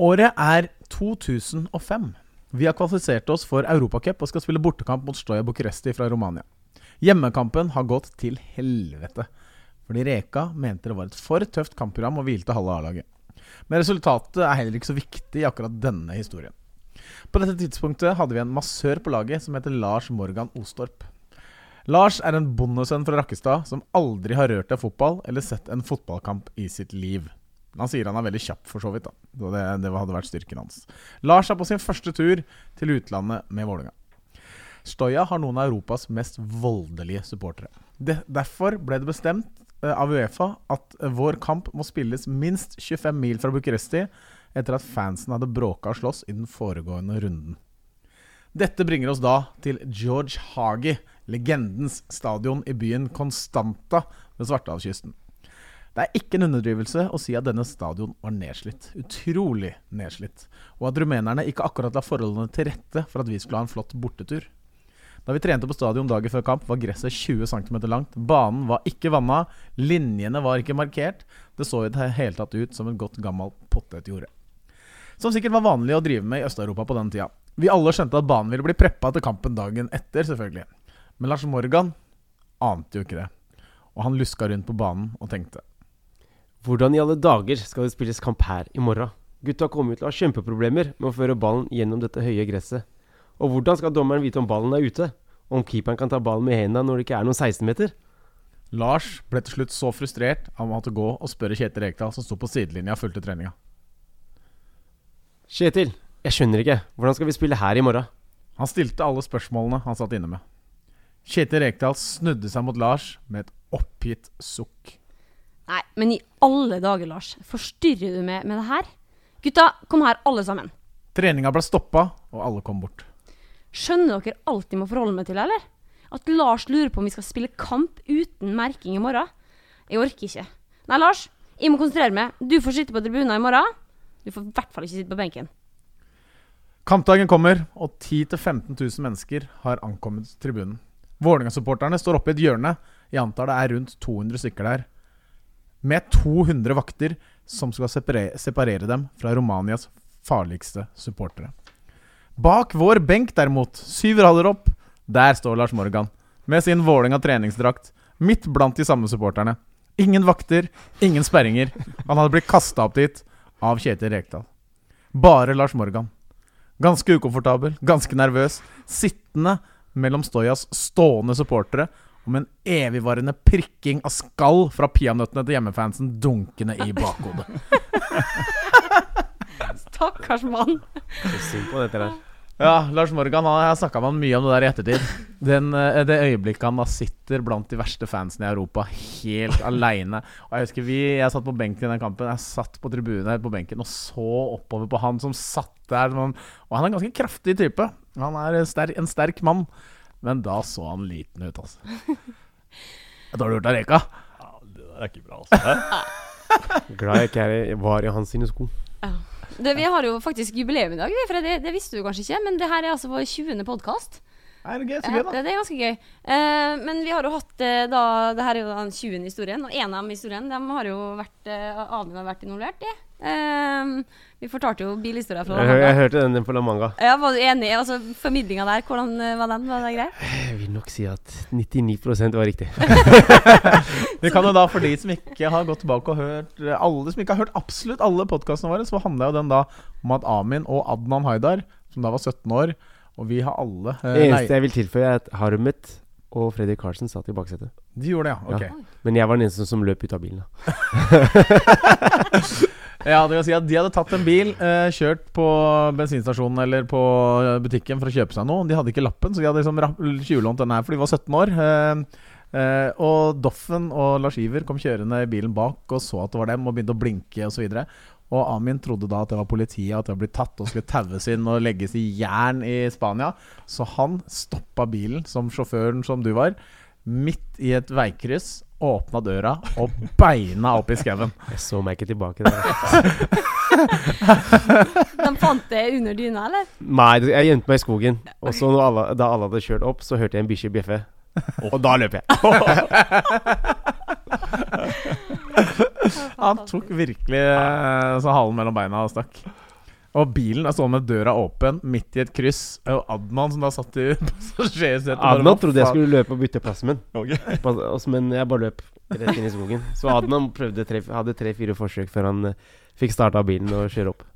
Året er 2005. Vi har kvalifisert oss for Europacup og skal spille bortekamp mot Stoja Bucuresti fra Romania. Hjemmekampen har gått til helvete. Fordi Reka mente det var et for tøft kampprogram og hvilte halve A-laget. Men resultatet er heller ikke så viktig i akkurat denne historien. På dette tidspunktet hadde vi en massør på laget som heter Lars Morgan Ostorp. Lars er en bondesønn fra Rakkestad som aldri har rørt en fotball eller sett en fotballkamp i sitt liv. Han sier han er veldig kjapp, for så vidt. da det, det hadde vært styrken hans. Lars er på sin første tur til utlandet med Vålerenga. Stoja har noen av Europas mest voldelige supportere. De, derfor ble det bestemt eh, av Uefa at eh, vår kamp må spilles minst 25 mil fra Bucuresti etter at fansen hadde bråka og slåss i den foregående runden. Dette bringer oss da til George Hagi, legendens stadion i byen Constanta ved Svartehavskysten. Det er ikke en underdrivelse å si at denne stadion var nedslitt. Utrolig nedslitt. Og at rumenerne ikke akkurat la forholdene til rette for at vi skulle ha en flott bortetur. Da vi trente på stadion dagen før kamp, var gresset 20 cm langt. Banen var ikke vanna, linjene var ikke markert. Det så i det hele tatt ut som et godt gammelt potetjorde. Som sikkert var vanlig å drive med i Øst-Europa på den tida. Vi alle skjønte at banen ville bli preppa til kampen dagen etter, selvfølgelig. Men Lars Morgan ante jo ikke det. Og han luska rundt på banen og tenkte. Hvordan i alle dager skal det spilles kamp her i morgen? Gutta kommer til å ha kjempeproblemer med å føre ballen gjennom dette høye gresset. Og hvordan skal dommeren vite om ballen er ute? Om keeperen kan ta ballen med hendene når det ikke er noen 16-meter? Lars ble til slutt så frustrert at han måtte gå og spørre Kjetil Rekdal, som sto på sidelinja og fulgte treninga. Kjetil, jeg skjønner ikke. Hvordan skal vi spille her i morgen? Han stilte alle spørsmålene han satt inne med. Kjetil Rekdal snudde seg mot Lars med et oppgitt sukk. Nei, men i alle dager, Lars. Forstyrrer du meg med det her? Gutta, kom her, alle sammen. Treninga ble stoppa, og alle kom bort. Skjønner dere alt de må forholde meg til, eller? At Lars lurer på om vi skal spille kamp uten merking i morgen? Jeg orker ikke. Nei, Lars, jeg må konsentrere meg. Du får sitte på tribunen i morgen. Du får i hvert fall ikke sitte på benken. Kampdagen kommer, og 10 000-15 000 mennesker har ankommet tribunen. Vålerenga-supporterne står oppe i et hjørne. Jeg antar det er rundt 200 stykker der. Med 200 vakter som skal separere, separere dem fra Romanias farligste supportere. Bak vår benk, derimot, syv rader opp, der står Lars Morgan med sin Vålerenga treningsdrakt, midt blant de samme supporterne. Ingen vakter, ingen sperringer. Han hadde blitt kasta opp dit av Kjetil Rekdal. Bare Lars Morgan. Ganske ukomfortabel, ganske nervøs, sittende mellom Stojas stående supportere og med en evigvarende prikking av skall fra peanøttene til hjemmefansen dunkende i bakhodet. Stakkars mann. Synd på dette der. Ja, Lars Morgan han, jeg har snakka med han mye om det der i ettertid. Den, eh, det øyeblikket han da sitter blant de verste fansene i Europa, helt aleine. Og Jeg husker vi, jeg satt på benken i den kampen. Jeg satt på tribunen her på benken og så oppover på han som satt der. Og han er en ganske kraftig type. Han er en sterk mann. Men da så han liten ut, altså. Hva har du hørt av Reka? Ja, det der er ikke bra, altså. Glad jeg ikke er, var i hans sine sko. Det, vi har jo faktisk jubileum i dag, for det, det visste du kanskje ikke. Men det her er altså vår 20. podkast. Er det gøy? Så gøy, da. det, det er ganske gøy. Uh, men vi har jo hatt uh, da Det her er jo den 20. historien, og en av dem historien de har jo vært uh, Admin har vært involvert i. Eh, vi fortalte jo bilhistorier fra Jeg, Manga. jeg jeg, hørte den på La Manga. Ja, var du enig? Altså, Formidlinga der, hvordan eh, var den? Var det grei? Jeg vil nok si at 99% var riktig. Vi kan jo da, for de som ikke har gått tilbake og hørt Alle som ikke har hørt absolutt alle podkastene våre, så handla jo den da om at Amin og Adnan Haidar, som da var 17 år Og vi har alle eh, Det eneste jeg vil tilføye, er at Harmet og Fredrik Karlsen satt i baksetet. De gjorde det, ja. Ok. Ja. Men jeg var den eneste som løp ut av bilen. da. Ja, det vil si at De hadde tatt en bil, eh, kjørt på bensinstasjonen eller på eh, butikken for å kjøpe seg noe. De hadde ikke lappen, så de hadde liksom tjuvlånt denne her, for de var 17 år. Eh, og Doffen og Lars Iver kom kjørende i bilen bak og så at det var dem, og begynte å blinke osv. Og, så og Amin trodde da at det var politiet, at det var blitt tatt og skulle taues inn og legges i jern i Spania. Så han stoppa bilen, som sjåføren som du var, midt i et veikryss. Åpna døra og beina opp i skauen. Jeg så meg ikke tilbake der. De fant det under dyna, eller? Nei, jeg gjemte meg i skogen. Og så når alle, da alle hadde kjørt opp, så hørte jeg en bikkje bjeffe. Og da løp jeg. Han tok virkelig eh, så halen mellom beina og stakk. Og bilen er sånn med døra åpen, midt i et kryss. Og Adnan, som da satt i passasjersetet Adnan trodde jeg skulle løpe og bytte plassen min, Ok. Altså, men jeg bare løp rett inn i skogen. Så Adnan tre, hadde tre-fire forsøk før han eh, fikk starta bilen og kjøre opp.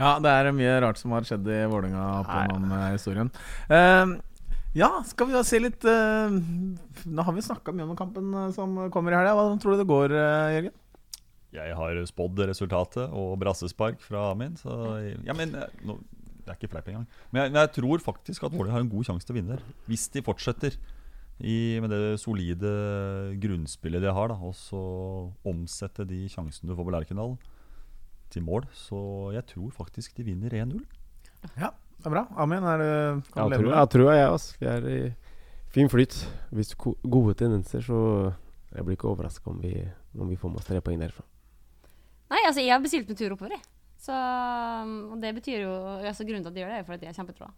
Ja, det er mye rart som har skjedd i Vålerenga på gjennom eh, historien. Uh, ja, skal vi da se litt uh, Nå har vi snakka mye om kampen som kommer i helga. Hva tror du det går, Jørgen? Jeg har spådd resultatet og brassespark fra Amin. Så ja, men eh, nå, Det er ikke fleip engang. Men jeg, jeg tror faktisk at Vålerenga har en god sjanse til å vinne der. Hvis de fortsetter i, med det solide grunnspillet de har, da, og så omsette de sjansene du får på Lerkendal, til mål. Så jeg tror faktisk de vinner 1-0. Ja, det er bra. Amin, er det, kan du leve tror, med ja, det? tror jeg, altså. Vi er i fin flyt. Hvis gode tendenser, så jeg blir ikke overraska om, om vi får med oss tre poeng derfra. Nei, altså, jeg har bestilt en tur oppover, jeg. Så, og det betyr jo altså, Grunnen til at de gjør det, er fordi jeg er kjempetroa.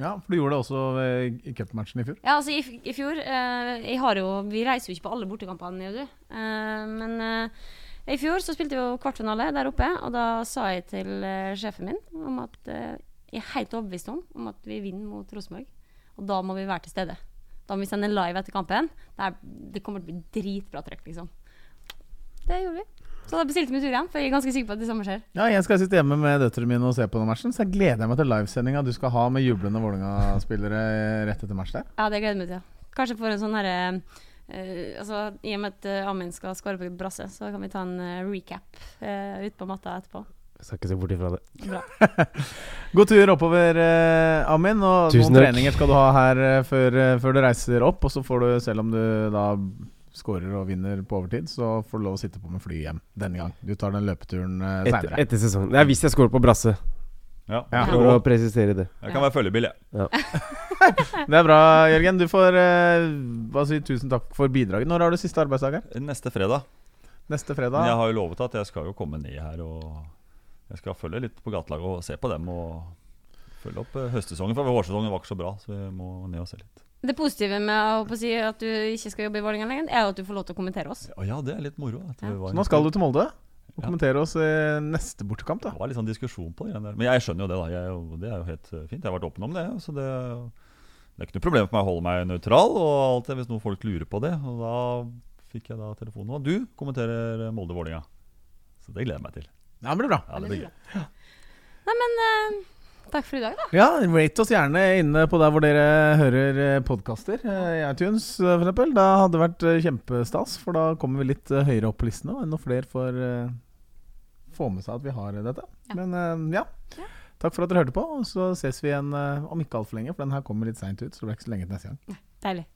Ja, for du gjorde det også ved- i cupmatchen i fjor. Ja, altså i, i fjor eh, jo, Vi reiser jo ikke på alle bortekampene, du. Eh, men eh, i fjor så spilte vi jo kvartfinale der oppe, og da sa jeg til eh, sjefen min om at eh, jeg er helt overbevist om, om at vi vinner mot Rosenborg. Og da må vi være til stede. Da må vi sende live etter kampen. Det, er, det kommer til å bli dritbra trøkk, liksom. Det gjorde vi. Så da bestilte vi tur igjen, for jeg er ganske sikker på at det samme skjer. Ja, jeg skal sitte hjemme med døtrene mine og se på den matchen, så jeg gleder meg til livesendinga du skal ha med jublende Vålerenga-spillere rett etter match der. Ja, det gleder jeg meg til. Kanskje for en sånn herre Uh, altså, I og med at uh, Amin skal skåre på brasse, så kan vi ta en uh, recap uh, ute på matta etterpå. Jeg skal ikke se bort ifra det. Bra. God tur oppover, eh, Amin. Og Tusen noen takk. treninger skal du ha her før, før du reiser opp. Og så får du, selv om du da scorer og vinner på overtid, så får du lov å sitte på med fly hjem denne gang. Du tar den løpeturen uh, Etter, seinere. etter sesongen. Det er hvis jeg scorer på brasse, Ja. Ja. for å presisere det. Jeg kan være følgebil, jeg. Det er bra, Jørgen. Du får uh, bare si tusen takk for bidraget. Når har du siste arbeidsdag her? Neste fredag. Neste Men fredag? jeg har jo lovet at jeg skal jo komme ned her og Jeg skal følge litt på gatelaget og se på dem og følge opp eh, høstsesongen. For vårsesongen var ikke så bra, så vi må ned og se litt. Det positive med å si at du ikke skal jobbe i Vålerenga lenger, er at du får lov til å kommentere oss. Ja, det er litt moro. Ja. Så nå skal du til Molde og Ja. kommentere oss i neste bortekamp. da Det var litt sånn diskusjon på det. Men jeg skjønner jo det, da. Jeg, det er jo helt eh, fint. Jeg har vært åpen om det. Så det, det er ikke noe problem for meg å holde meg nøytral og alt det, hvis noen folk lurer på det. Og da fikk jeg da telefonen. Og du kommenterer Molde-Vålinga. Så det gleder jeg meg til. Ja, det blir bra. Ja, det blir gøy. Nei, men eh, takk for i dag, da. Ja, rate oss gjerne inne på der hvor dere hører podkaster. I iTunes eh, eksempel. Da hadde det vært eh, kjempestas, for da kommer vi litt eh, høyere opp på listene. Og enda flere får eh, få med seg at vi har dette. Ja. Men eh, ja. Ja. Takk for at dere hørte på. Og så ses vi igjen eh, om ikke altfor lenge, for den her kommer litt seint ut. Så det blir ikke så lenge til neste gang. Deilig.